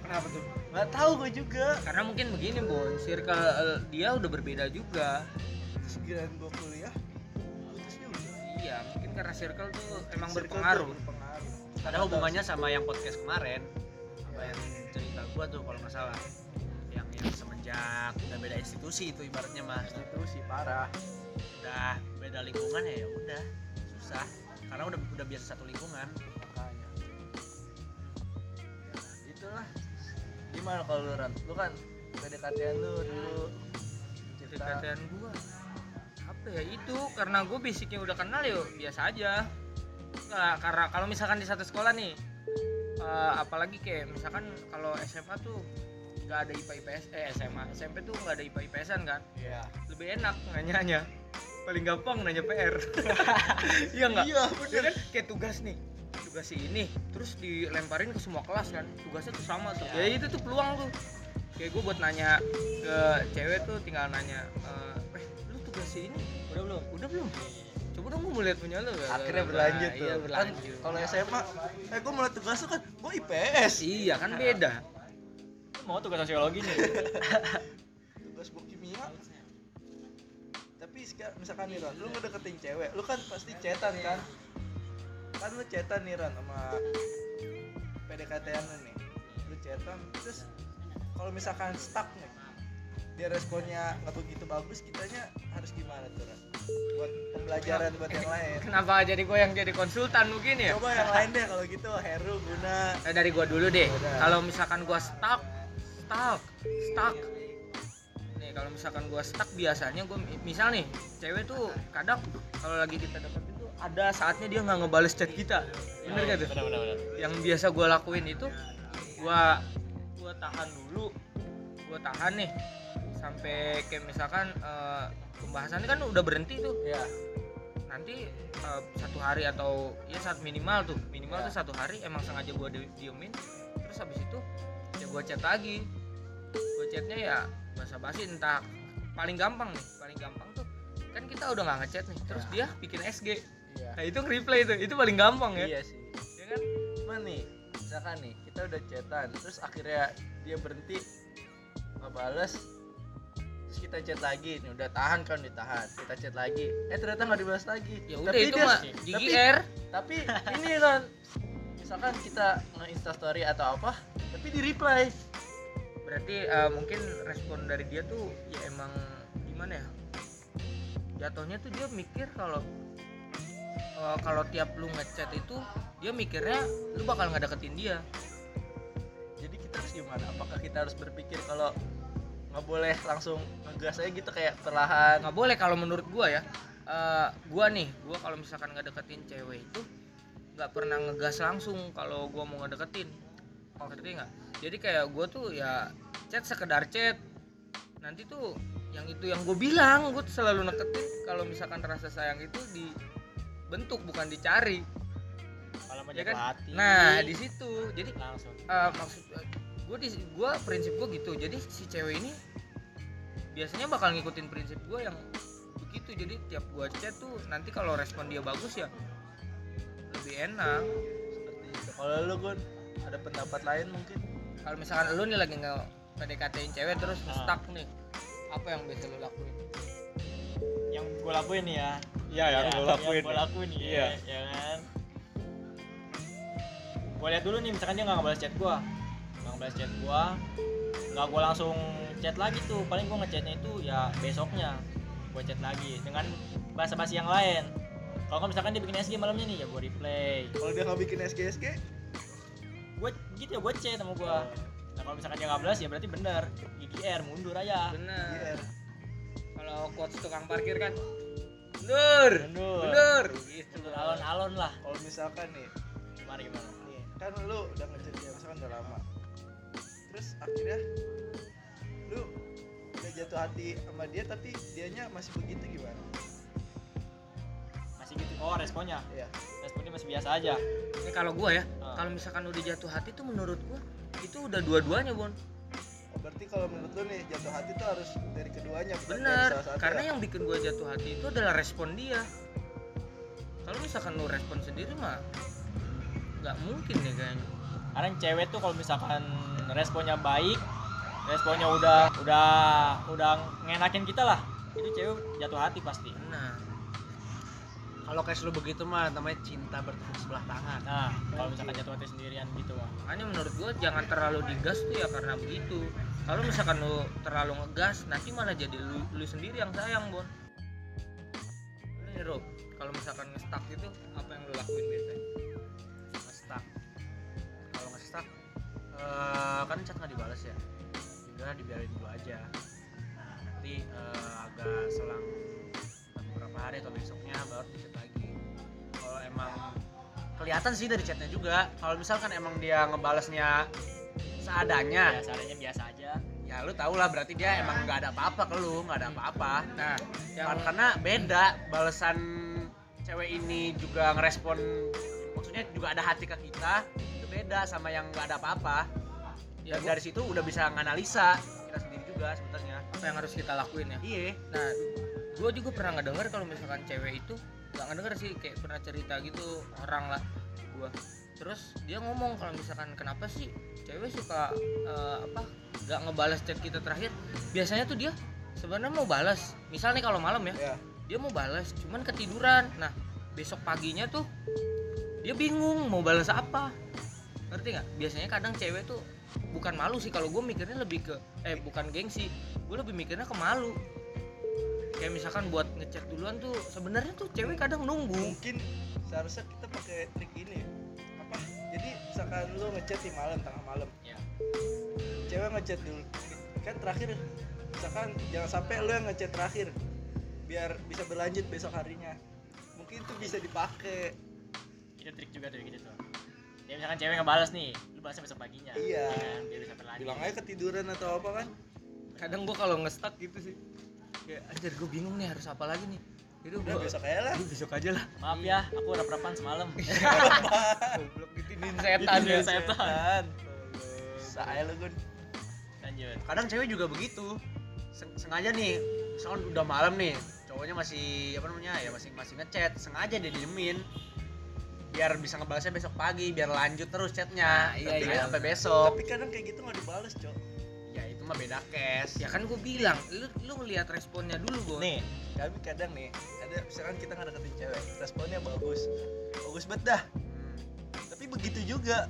Kenapa tuh? Nggak tahu gue juga. Karena mungkin begini bon. Circle dia udah berbeda juga. Terus giliran gue kuliah putus juga iya mungkin karena circle tuh emang Circle berpengaruh tuh berpengaruh. ada hubungannya sama yang podcast kemarin. Apa yang cerita gua tuh kalau nggak salah semenjak udah beda institusi itu ibaratnya mas. Itu sih parah. Udah beda lingkungan ya ya udah. Susah. Karena udah udah biasa satu lingkungan. Makanya. Ya, itulah. Gimana kalau lu Ran? lu kan PDKT lu dulu. Perhatian gua. Apa ya itu? Karena gue basicnya udah kenal ya biasa aja. Nggak, karena kalau misalkan di satu sekolah nih eh, apalagi kayak misalkan kalau SMA tuh nggak ada IPA IPS eh SMA SMP tuh nggak ada IPA IPSan kan? Iya. lebih enak nanyanya. Paling gampang nanya PR iya nggak? Iya, Ya kan? Kayak tugas nih. Tugas ini terus dilemparin ke semua kelas kan? Tugasnya tuh sama tuh. Ya itu tuh peluang tuh. Kayak gue buat nanya ke cewek tuh tinggal nanya eh eh, lu tugas ini udah belum? Udah belum? Coba dong gue mau lihat punya lu. Akhirnya berlanjut tuh. iya Kan berlanjut kalau SMA, eh gue mulai tugas tuh kan, gue IPS. iya kan beda. Lu mau tugas sosiologi nih. Tugas gue kimia. Tapi sekarang misalkan nih lu ngedeketin cewek, lu kan pasti chatan kan? Kan lu chatan nih Ron sama PDKT lu nih. Lu chatan, terus kalau misalkan stuck nih, dia responnya nggak begitu bagus, kitanya harus gimana tuh Ron? Buat pembelajaran buat yang lain. kenapa jadi gue yang jadi konsultan mungkin ya Coba yang lain deh kalau gitu, Heru, Guna. Eh, dari gua dulu deh. Kalau misalkan gua stuck, stuck, stuck. Nih kalau misalkan gua stuck biasanya gua misal nih, cewek tuh kadang kalau lagi kita deketin tuh ada saatnya dia nggak ngebales chat kita. Bener gak tuh? Yang biasa gua lakuin itu gua gua tahan dulu. Gua tahan nih sampai kayak misalkan eh, pembahasannya kan udah berhenti tuh Ya, nanti uh, satu hari atau ya saat minimal tuh minimal Ya. tuh satu hari emang sengaja gua di- diemin terus habis itu ya gua chat lagi. Gua chatnya ya basa basi entah paling gampang nih paling gampang tuh kan kita udah nggak ngechat nih terus dia bikin SG iya. nah itu reply tuh itu paling gampang ya. Iya sih. ya kan? Cuman nih, misalkan nih, kita udah chatan, terus akhirnya dia berhenti nggak bales, terus kita chat lagi, nih udah tahan kan ditahan, kita chat lagi, eh ternyata nggak dibalas lagi. ya udah Tapi itu mah tapi, GGR tapi ini kan, misalkan kita nge story atau apa, tapi di reply. berarti uh, mungkin respon dari dia tuh ya emang gimana ya jatuhnya tuh dia mikir kalau uh, kalau tiap lu ngechat itu dia mikirnya lu bakal nggak deketin dia Jadi kita harus gimana? Apakah kita harus berpikir kalau nggak boleh langsung ngegas aja gitu kayak perlahan? nggak boleh kalau menurut gua ya Uh, gua nih gua kalau misalkan nggak deketin cewek itu nggak pernah ngegas langsung kalau gua mau ngedeketin. Ngerti nggak? Jadi kayak gua tuh ya chat sekedar chat. Nanti tuh yang itu yang gue bilang gue selalu neketin kalau misalkan rasa sayang itu dibentuk bukan dicari. Ya kan? hati. nah di situ. Jadi langsung. eh, maksud gue di gue prinsip gue gitu. Jadi si cewek ini biasanya bakal ngikutin prinsip gue yang begitu. Jadi tiap gue chat tuh nanti kalau respon dia bagus ya lebih enak Seperti itu. Kalau lu Gun, ada pendapat lain mungkin kalau misalkan lu nih lagi nge PDKT-in cewek terus Ah. stuck nih apa yang biasa lu lakuin yang gue lakuin ya Iya, yang lu lakuin. yang gue lakuin nih Iya. ya kan gue lihat dulu nih misalkan dia nggak ngebalas chat gue nggak ngebalas chat gue nggak gue langsung chat lagi tuh paling gue ngechatnya itu ya besoknya gue chat lagi dengan bahasa basi yang lain kalau misalkan dia bikin SG malamnya nih ya gue replay. Kalau dia nggak bikin SG SG gue gitu ya gue chat sama gue nah kalau misalkan dia nggak balas ya berarti bener. GGR mundur aja. Bener. Kalau quotes tukang parkir kan mundur. Mundur. Mundur. Gitu. Alon-alon lah. Kalau misalkan nih gimana gimana? nih kan lu udah ngechat dia misalkan udah lama. Terus akhirnya lu udah jatuh hati sama dia tapi dianya masih begitu gimana gitu. Oh responnya? Iya. responnya masih biasa aja. Ini kalau gua ya Ah. kalau misalkan udah jatuh hati tuh menurut gua itu udah dua-duanya bon. Oh, berarti kalau menurut lu nih jatuh hati tuh harus dari keduanya dari satu karena ya? yang bikin gua jatuh hati itu adalah respon dia. Kalau misalkan lu respon sendiri mah nggak mungkin deh kayaknya. Karena cewek tuh kalau misalkan responnya baik responnya udah udah udah ngenakin kita lah itu cewek jatuh hati pasti. Benar kalau kayak lu begitu mah namanya cinta bertepuk sebelah tangan. Nah kalau misalkan jatuh hati sendirian gitu mah makanya menurut gua jangan terlalu digas tuh ya karena begitu. Kalau misalkan lu terlalu ngegas nanti malah jadi lu, lu sendiri yang sayang bon. Nih Rob. Kalau misalkan nge-stuck itu apa yang lu lakuin biasanya? Nge-stuck. Kalau nge-stuck eh, kan chat nggak dibalas ya? Udah dibiarin dulu aja. Nanti eh, agak selang hari atau besoknya baru di chat lagi. Kalau emang kelihatan sih dari chatnya juga. Kalau misalkan emang dia ngebalasnya seadanya. Ya seadanya biasa aja. Ya lu tau lah berarti dia emang nggak ada apa-apa ke lu nggak ada apa-apa. Nah yang Kar- karena beda balasan cewek ini juga ngerespon maksudnya juga ada hati ke kita itu beda sama yang nggak ada apa-apa. Ya dari situ udah bisa nganalisa kita sendiri juga sebenarnya. apa yang harus kita lakuin ya? Iya. Nah gue juga pernah ngedenger kalau misalkan cewek itu nggak ngedenger sih kayak pernah cerita gitu orang lah gue terus dia ngomong kalau misalkan kenapa sih cewek suka eh, apa nggak ngebalas chat kita terakhir? Biasanya tuh dia sebenarnya mau balas misal nih kalau malam ya ya dia mau balas cuman ketiduran. Nah besok paginya tuh dia bingung mau balas apa. Ngerti nggak? Biasanya kadang cewek tuh bukan malu sih kalau gue mikirnya lebih ke eh bukan gengsi gue lebih mikirnya ke malu kayak misalkan buat ngechat duluan tuh sebenarnya tuh cewek kadang nunggu. Mungkin seharusnya kita pakai trik ini. Apa? Jadi misalkan lu ngechat di malam tengah malam. Ya. cewek ngechat dulu. Kan terakhir misalkan jangan sampai lu yang ngechat terakhir biar bisa berlanjut besok harinya. Mungkin itu bisa dipakai. Itu trik juga dari gitu. Tuh ya misalkan cewek ngebalas nih lu balasnya besok paginya. Iya. ya kan biar bisa berlanjut. Bilang aja ketiduran atau apa kan. Kadang gue kalau nge gitu sih kayak anjir gue bingung nih harus apa lagi nih. Itu udah gue besok aja lah. Besok aja lah. Maaf ya aku rap-rapan semalam. Goblok ditinin setan ya setan. saya lu gun. Lanjut. Kadang cewek juga begitu. Seng- sengaja nih misalkan udah malam nih. Cowoknya masih apa namanya ya masih masih ngechat. Sengaja dia diemin. Biar bisa ngebalasnya besok pagi biar lanjut terus chatnya. Nah, iya, iya. sampai besok. Tapi kadang kayak gitu nggak dibales cok mah beda case. Ya kan gue bilang lu lu ngelihat responnya dulu gue nih tapi kadang nih ada misalkan kita nggak deketin cewek responnya bagus. Bagus banget dah. Hmm. tapi begitu juga.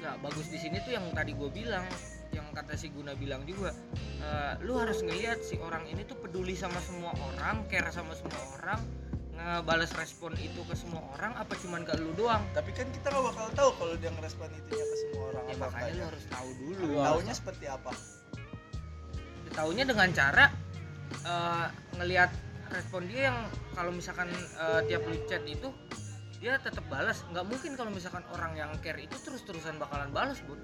Nggak bagus di sini tuh yang tadi gue bilang yang kata si Guna bilang juga. Eh, lu harus ngelihat si orang ini tuh peduli sama semua orang care sama semua orang ngebales respon itu ke semua orang apa cuman ke lu doang? Tapi kan kita nggak bakal tahu kalau dia ngerespon itunya ke semua orang ya apa makanya lu harus tahu dulu. Taunya seperti apa? Taunya dengan cara eh, ngelihat respon dia yang kalau misalkan eh, tiap lu chat itu dia tetap balas. Nggak mungkin kalau misalkan orang yang care itu terus terusan bakalan balas bun.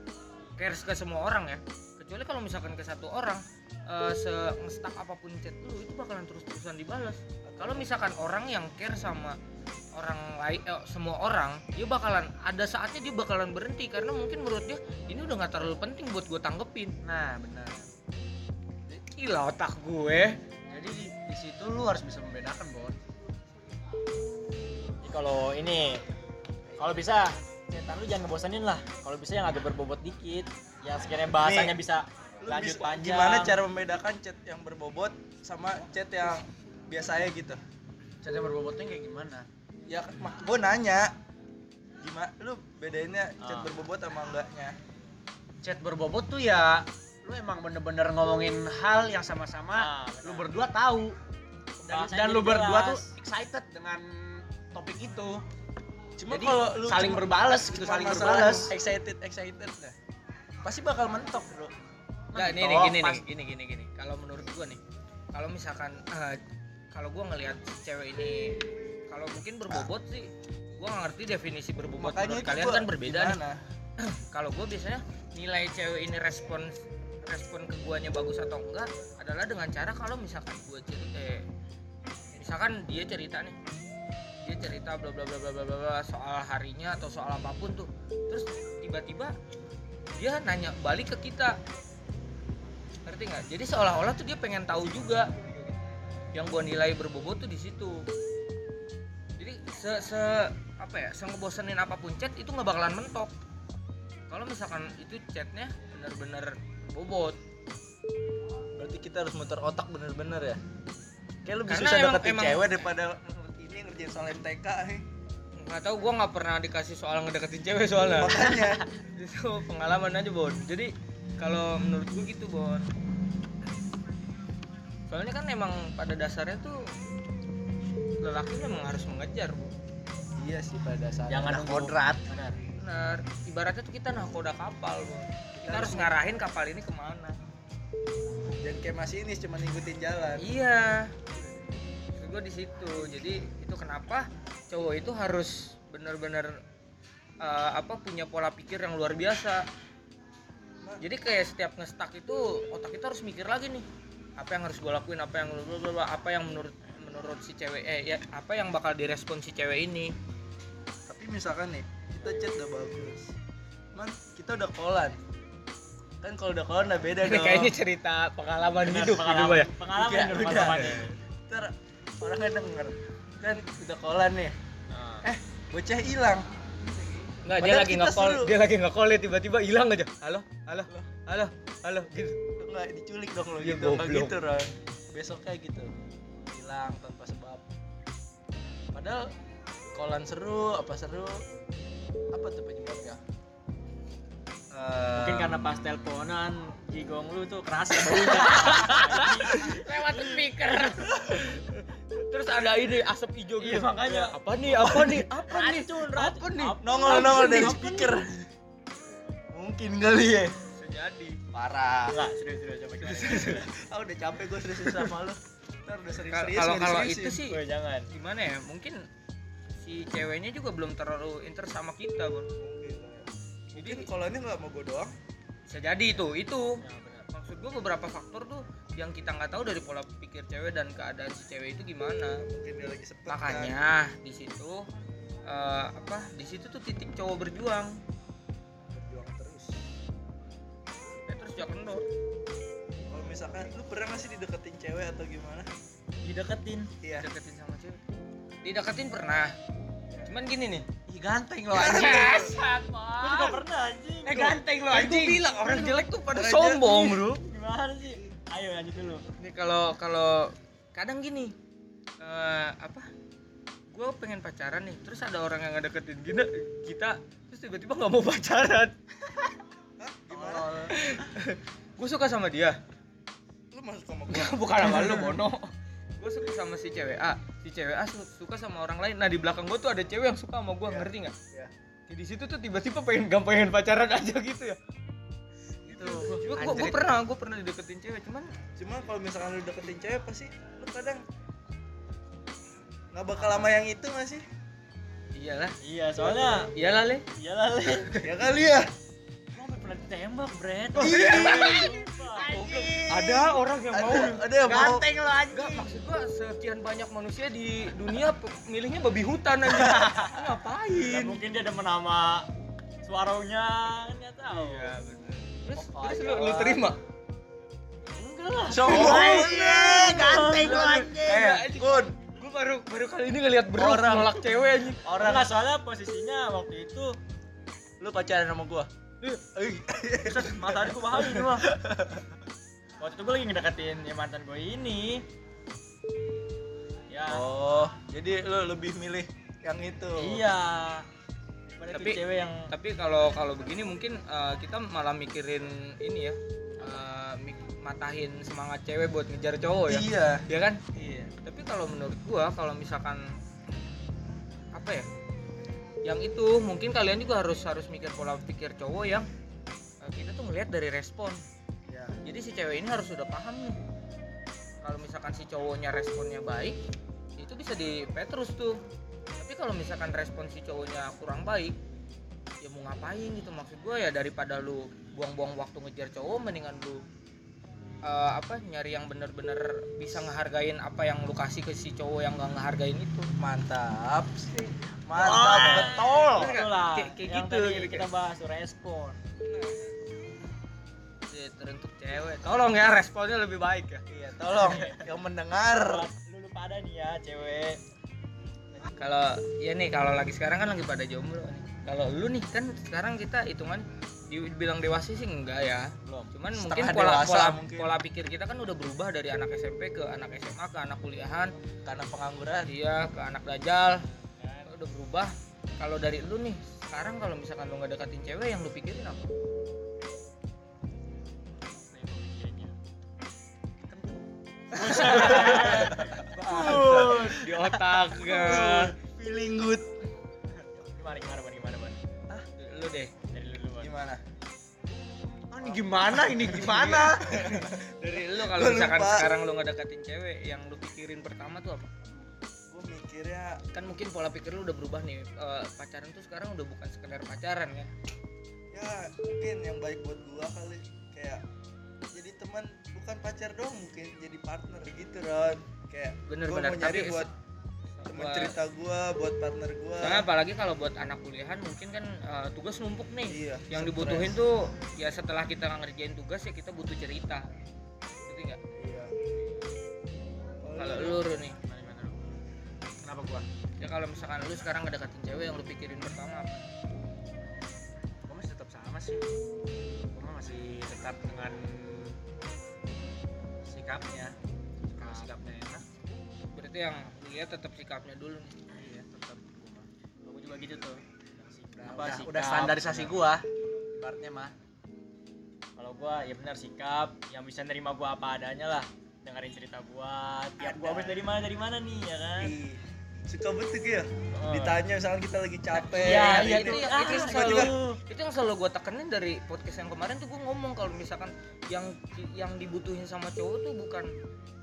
Care ke semua orang ya kecuali kalau misalkan ke satu orang eh, se ngestak apa pun chat lu itu bakalan terus terusan dibalas. Kalau misalkan orang yang care sama orang lain eh, semua orang dia bakalan ada saatnya dia bakalan berhenti. Karena mungkin menurut dia ini udah nggak terlalu penting buat gue tanggepin. Nah benar. Gila otak gue. Jadi di, di situ lu harus bisa membedakan bon. Jadi kalau ini kalau bisa cetan lu jangan ngebosenin lah. Kalau bisa yang agak berbobot dikit yang sekiranya bahasanya Nih, bisa lanjut bisa- panjang Gimana cara membedakan chat yang berbobot sama chat yang biasa aja gitu? chat yang berbobotnya kayak gimana Ya mak gue nanya gimana lu bedainnya chat Ah. berbobot sama enggaknya? chat berbobot tuh ya lu emang bener-bener ngomongin hal yang sama-sama Ah, lu berdua tahu dan, Bahasanya dan lu berdua jelas. tuh excited dengan topik itu Cuma Jadi, kalau lu saling cuma- berbales gitu, cuma saling berbales. Excited, excited dah. Pasti bakal mentok, Bro. Enggak, nih, nih gini nih, gini gini gini. Kalau menurut gua nih, kalau misalkan eh, kalau gua ngelihat cewek ini kalau mungkin berbobot sih, gua nggak ngerti definisi berbobot Makanya kalian gua kan berbeda nih. gimana? Kalau gua biasanya nilai cewek ini respon respon ke guanya bagus atau enggak adalah dengan cara kalau misalkan gua cerita eh, misalkan dia cerita nih dia cerita bla bla bla bla bla soal harinya atau soal apa pun tuh terus tiba-tiba dia nanya balik ke kita. Ngerti nggak? Jadi seolah-olah tuh dia pengen tahu juga yang gua nilai berbobot tuh di situ. Jadi se, se apa ya se ngebosenin apa pun chat itu nggak bakalan mentok. Kalau misalkan itu chatnya bener-bener bobot. Berarti kita harus muter otak bener-bener ya. Kayak lu bisa Karena susah emang- deketin emang- cewek daripada ini ngerjain soal MTK nih. Nggak tahu gua nggak pernah dikasih soal ngedeketin cewek soalnya. Makanya. Itu pengalaman aja bon. Jadi kalau menurut gue gitu bon. Soalnya kan emang pada dasarnya tuh lelaki memang harus mengejar Bu. iya sih pada saat jangan kodrat. benar. Benar. Ibaratnya tuh kita nahkoda kapal bon kita harus ngarahin kapal ini ke mana. Dan kayak masih ini cuma ngikutin jalan. iya. Gue di situ. Jadi itu kenapa cowok itu harus benar-benar eh, apa punya pola pikir yang luar biasa jadi kayak setiap ngestak itu otak kita harus mikir lagi nih apa yang harus gue lakuin apa yang apa yang menurut menurut si cewek eh ya apa yang bakal direspon si cewek ini Tapi misalkan nih, kita chat udah bagus. Man, kita udah kolan. Kan kalau udah kolan udah beda ini dong. kayaknya cerita pengalaman Benar, hidup pengalaman, gitu ya pengalaman hidup udah. pengalamannya. Ntar orang nggak denger. Kan udah kolan nih. Nah. Eh, bocah hilang. Nggak, dia lagi seru. dia lagi nge-call ya tiba-tiba hilang aja. Halo, halo, halo, halo, gitu. Lu nggak diculik dong lo Iya, gitu. Nggak goblok. gitu, Ron. Besoknya gitu. Hilang tanpa sebab. Padahal kolan seru, apa seru? Apa tuh penyebabnya? mungkin karena pas teleponan jigong lu tuh keras ya baunya ada ini asap hijau gitu. Iya, makanya. apa nih? Apa nih? Apa nih? racun Apa nih? Nongol nongol dari speaker. Mungkin kali ya. Jadi. Parah. enggak serius serius coba kita ah udah capek gue serius sama lu ntar udah serius Kalau serius kalau kalau itu sih Gue jangan gimana ya? Mungkin si ceweknya juga belum terlalu interest sama kita, Bun. mungkin kalau ini nggak mau gue doang Bisa jadi itu, itu. ya Maksud gua beberapa faktor tuh yang kita nggak tahu dari pola pikir cewek dan keadaan si cewek itu gimana. mungkin dia lagi sepet kan. Makanya di situ eh, apa? Di situ tuh titik cowok berjuang. berjuang terus Ya, terus jangan kendor. kalau misalkan lu pernah nggak sih dideketin cewek atau gimana dideketin iya Deketin sama cewek. Dideketin pernah. Cuman gini nih. ih ganteng lo Anjing. gue juga pernah anjing Eh ganteng lo anjing. Gue bilang orang jelek tuh pada Orang sombong, Bro. gimana sih ayo lanjut dulu Nih kalau kalau kadang gini eh apa? Gue pengen pacaran nih, terus ada orang yang ngedeketin gini kita, terus tiba-tiba nggak mau pacaran. Hah? gimana Gue suka sama dia, lu masuk sama gua bukan sama lu Bono. Gue suka sama si cewek A, si cewek A su- suka sama orang lain. Nah di belakang gue tuh ada cewek yang suka sama gue, Iya. ngerti nggak? Iya. Ya, Di situ tuh tiba-tiba pengen gak pengen pacaran aja gitu ya. itu Cuma gue gue pernah, gue pernah dideketin cewek, cuman cuma kalau misalkan lu deketin cewek pasti lu kadang nggak bakal lama yang itu nggak sih iyalah, iya soalnya iyalah le. iyalah le ya kali ya pernah ditembak Bret Iya. Ada orang yang mau ada ada yang mau ganteng lo anjing Enggak, maksud gua sekian banyak manusia di dunia milihnya babi hutan aja. ya Ngapain? mungkin dia demen sama suaranya nggak tahu Iya, bener. Terus, Oh, terus lu, lu terima? enggak lah sombong ganteng lo anjing eh kun Gua baru baru kali ini ngelihat bro Orang. nolak cewek anjing. orang nggak soalnya posisinya waktu itu lu pacaran sama gua Matahari gue mahal ini mah. Waktu itu gue lagi ngedeketin ya mantan gue ini. Ya. oh jadi lu lebih milih yang itu Iya. Pada Tapi- cewek yang tapi kalau kalau begini mungkin eh, kita malah mikirin ini ya eh, mik- matahin semangat cewek buat ngejar cowok ya iya ya kan iya tapi kalau menurut gua kalau misalkan apa ya yang itu mungkin kalian juga harus harus mikir pola pikir cowok yang eh, kita tuh ngelihat dari respon. Ya. Jadi si cewek ini harus sudah paham nih. Kalau misalkan si cowoknya responnya baik itu bisa di terus tuh. Tapi kalau misalkan respon si cowoknya kurang baik ya mau ngapain gitu? Maksud gue ya daripada lu buang-buang waktu ngejar cowok mendingan lu eh, apa nyari yang bener-bener bisa ngehargain apa yang lu kasih ke si cowok yang nggak ngehargain itu. Mantap. Sih mantap betul. Bener nggak? Betul lah. Kayak- gitu, tadi gitu, kita bahas respon. Ya, teruntuk cewek. Tolong ya responnya lebih baik ya. Iya tolong. Yang mendengar. Lu lu pada nih ya cewek. kalau ya nih kalau lagi sekarang kan lagi pada jomblo nih. Kalau lu nih kan sekarang kita hitungan dibilang dewasa sih enggak ya. Belum. Cuman mungkin Setengah pola dewasa pola mungkin. pola pikir kita kan udah berubah dari anak SMP ke anak SMA ke anak kuliahan. Karena pengangguran. Dia ke anak dajal. Udah berubah. Kalau dari lu nih sekarang kalau misalkan lu nggak deketin cewek yang lu pikirin apa? Di otak feeling good. Gimana gimana Ban? Gimana Ban? lu deh gimana ini? Gimana? Dari lu kalau misalkan lupa. sekarang lu nggak deketin cewek yang lu pikirin pertama tuh apa? Gue mikirnya kan mungkin pola pikir lu udah berubah nih Eh, pacaran tuh sekarang udah bukan sekedar pacaran ya. Ya mungkin yang baik buat gua kali kayak jadi teman bukan pacar dong mungkin jadi partner gitu Ron. Kayak Bener, bener. mau nyari Tapi buat teman buat- cerita gua buat partner gua soalnya apalagi kalau buat anak kuliahan mungkin kan eh, tugas numpuk nih iya yang stres. dibutuhin tuh ya setelah kita ngerjain tugas ya kita butuh cerita Ngerti nggak iya kalau lu nih Gimana gimana lu? Kenapa gua? ya kalau misalkan lu sekarang ngedeketin cewek yang lu pikirin pertama apa Gua masih tetap sama sih. Gua masih tetap dengan sikapnya. Kalau sikapnya berarti yang lihat tetap sikapnya dulu nih iya tetap gua. Gua juga gitu tuh. udah, Apa, udah, sikap, udah standarisasi bener. gua ibaratnya mah Kalau gua ya benar sikap yang bisa nerima gua apa adanya lah. Dengerin cerita gua, tiap gua habis dari mana dari mana nih ya kan. Ih, suka betul ya Oh. ditanya misalkan kita lagi capek Iya, Nah, iya itu, itu, Ah, yang gua selalu juga. itu yang selalu gue tekenin dari podcast yang kemarin tuh gue ngomong kalau misalkan yang yang dibutuhin sama cowok tuh bukan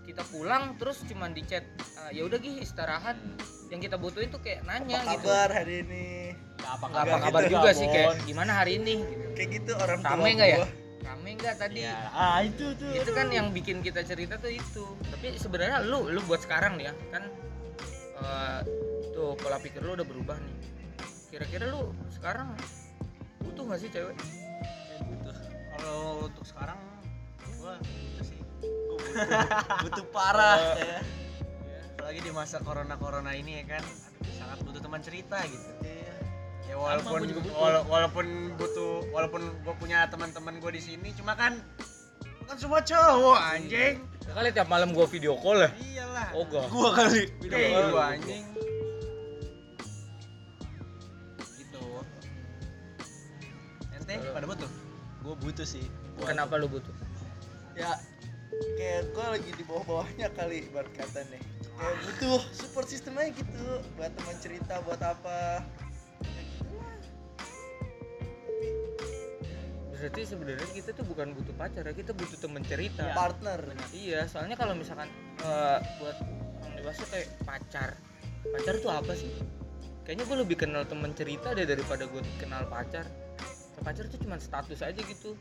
kita pulang terus cuman di chat "Ah, ya udah gih istirahat yang kita butuhin tuh kayak nanya apa gitu kabar hari ini Nggak apa nggak apa kabar gitu, juga Bon. sih kayak gimana hari ini gitu. kayak gitu orang tua rame nggak ya rame nggak tadi Ya, ah itu tuh. itu kan yang bikin kita cerita tuh itu tapi sebenarnya lu lu buat sekarang nih ya kan eh, tuh pola pikir lu udah berubah nih. Kira-kira lu sekarang butuh nggak sih cewek? Kalau untuk sekarang gua itu sih. Gua butuh, butuh parah ya. apalagi di masa corona corona ini ya kan. Sangat butuh teman cerita gitu. Iya. ya walaupun butuh. wala- walaupun butuh walaupun gue punya teman-teman gue di sini cuma kan bukan semua cowok anjing. Ya kali tiap malam gua video call ya? Iyalah. Oh gua. Gua kali. Video Iya, call. iya. gua anjing. Gitu. Ente pada butuh? Gua butuh sih. Kenapa lu butuh? Ya kayak gue lagi di bawah-bawahnya kali ibarat kata nih. Kayak butuh support system aja gitu buat teman cerita buat apa berarti sebenarnya kita tuh bukan butuh pacar ya kita butuh temen cerita. Partner. Iya soalnya kalau misalkan eh, buat orang dewasa kayak pacar. Pacar tuh apa sih? Kayaknya gue lebih kenal temen cerita deh daripada gue kenal pacar. Pacar tuh cuma status aja gitu.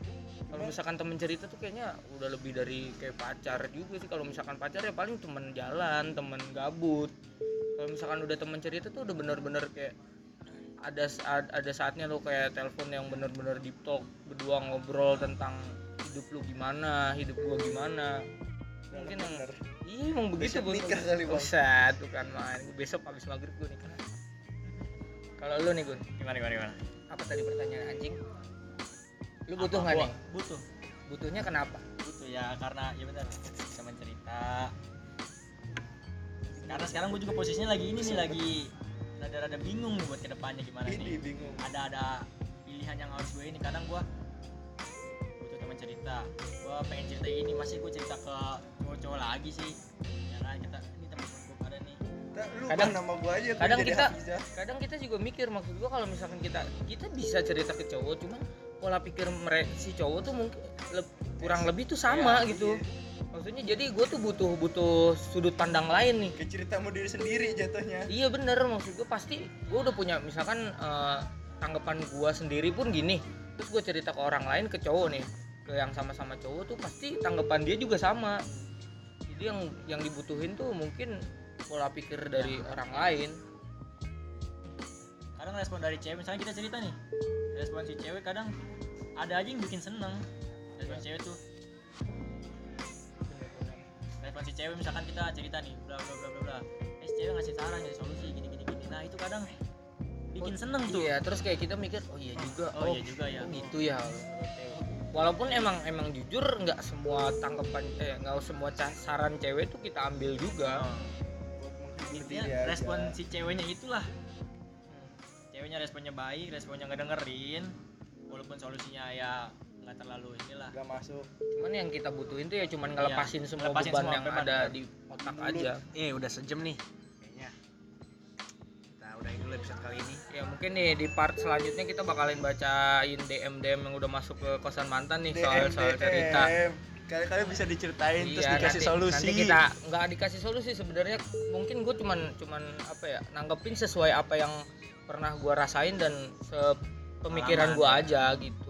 Kalau misalkan temen cerita tuh kayaknya udah lebih dari kayak pacar juga sih. Kalau misalkan pacar ya paling temen jalan temen gabut. Kalau misalkan udah temen cerita tuh udah bener-bener kayak ada ada saatnya lo kayak telepon yang bener-bener deep talk berdua ngobrol tentang hidup lu gimana hidup gua gimana. Mungkin yang iya emang begitu Besok Bun. nikah kali, Bang. Buset, bukan main besok habis maghrib gue nikah. Kalau lu nih gun Gimana gimana gimana? apa tadi pertanyaan anjing? Lu butuh nggak Gua? nih? Butuh. Butuhnya kenapa? Butuh ya karena ya benar bisa mencerita karena sekarang gue juga posisinya lagi ini nih lagi rada-rada bingung nih buat ke depannya gimana ini nih. bingung. Ada ada pilihan yang harus gue ini. Kadang gue butuh teman cerita. Gue pengen cerita ini masih gue cerita ke cowok-cowok lagi sih. Ya kan kita ini teman-teman gue pada nih. Nah, lu Kadang- nama gua aja kadang jadi kita- Hafizah. kadang kita juga mikir maksud gua kalau misalkan kita kita bisa cerita ke cowok cuman pola pikir mereka si cowok tuh mungkin le- kurang lebih tuh sama Ya, gitu. iya. maksudnya jadi gue tuh butuh butuh sudut pandang lain nih. Ke ceritamu diri sendiri jatuhnya. Iya bener. Maksud gue pasti gue udah punya misalkan eh, tanggapan gue sendiri pun gini. Terus gue cerita ke orang lain ke cowok nih. Ke yang sama-sama cowok tuh pasti tanggapan dia juga sama. Jadi yang yang dibutuhin tuh mungkin pola pikir dari orang lain. Kadang respon dari cewek misalnya kita cerita nih. Respon si cewek kadang ada aja yang bikin seneng respon cewek tuh. Respon si cewek misalkan kita cerita nih bla bla bla bla bla. Eh cewek ngasih saran ngasih solusi gini gini gini. Nah itu kadang bikin seneng tuh. iya terus kayak kita mikir oh iya juga. Oh, iya juga ya. oh gitu ya? Walaupun emang emang jujur nggak semua tanggapan eh nggak semua saran cewek tuh kita ambil juga. Oh. Intinya aja. respon si ceweknya itulah. Ceweknya responnya baik responnya nggak dengerin. Walaupun solusinya ya nggak terlalu inilah. Gak masuk. Cuman yang kita butuhin tuh ya cuman ngelepasin semua ngelepasin beban semua yang ada di otak aja. Eh udah sejam nih. Kayaknya. Kita udahin dulu episode kali ini. Ya mungkin nih di part selanjutnya kita bakalin bacain DM DM yang udah masuk ke kosan mantan nih soal soal cerita. Kali-kali bisa diceritain terus Iya, dikasih nanti, solusi. nanti kita nggak dikasih solusi sebenarnya. Mungkin gue cuman cuman apa ya nanggepin sesuai apa yang pernah gua rasain dan pemikiran gua ya. aja gitu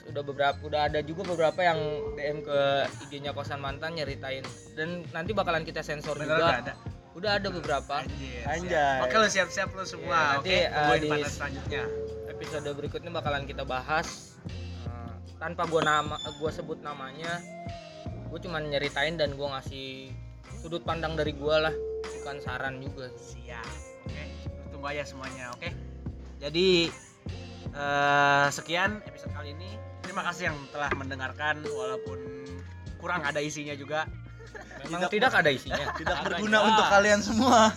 terus udah beberapa udah ada juga beberapa yang DM ke IG-nya kosan mantan nyeritain. Dan nanti bakalan kita sensor Bener juga. udah ada. Udah ada beberapa. Anjir, Anjay. oke lu siap-siap lu semua. Iya, nanti, oke eh, tungguin di- selanjutnya. episode berikutnya bakalan kita bahas. Eh, tanpa gua nama gua sebut namanya gue cuman nyeritain dan gua ngasih sudut pandang dari gua lah. Bukan saran juga. Siap. Oke lu tunggu aja semuanya oke? Jadi eh, sekian episode kali ini terima kasih yang telah mendengarkan walaupun kurang ada isinya juga. Memang tidak, ada isinya. tidak berguna untuk kalian semua.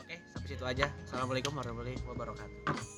Oke sampai situ aja. Assalamualaikum warahmatullahi wabarakatuh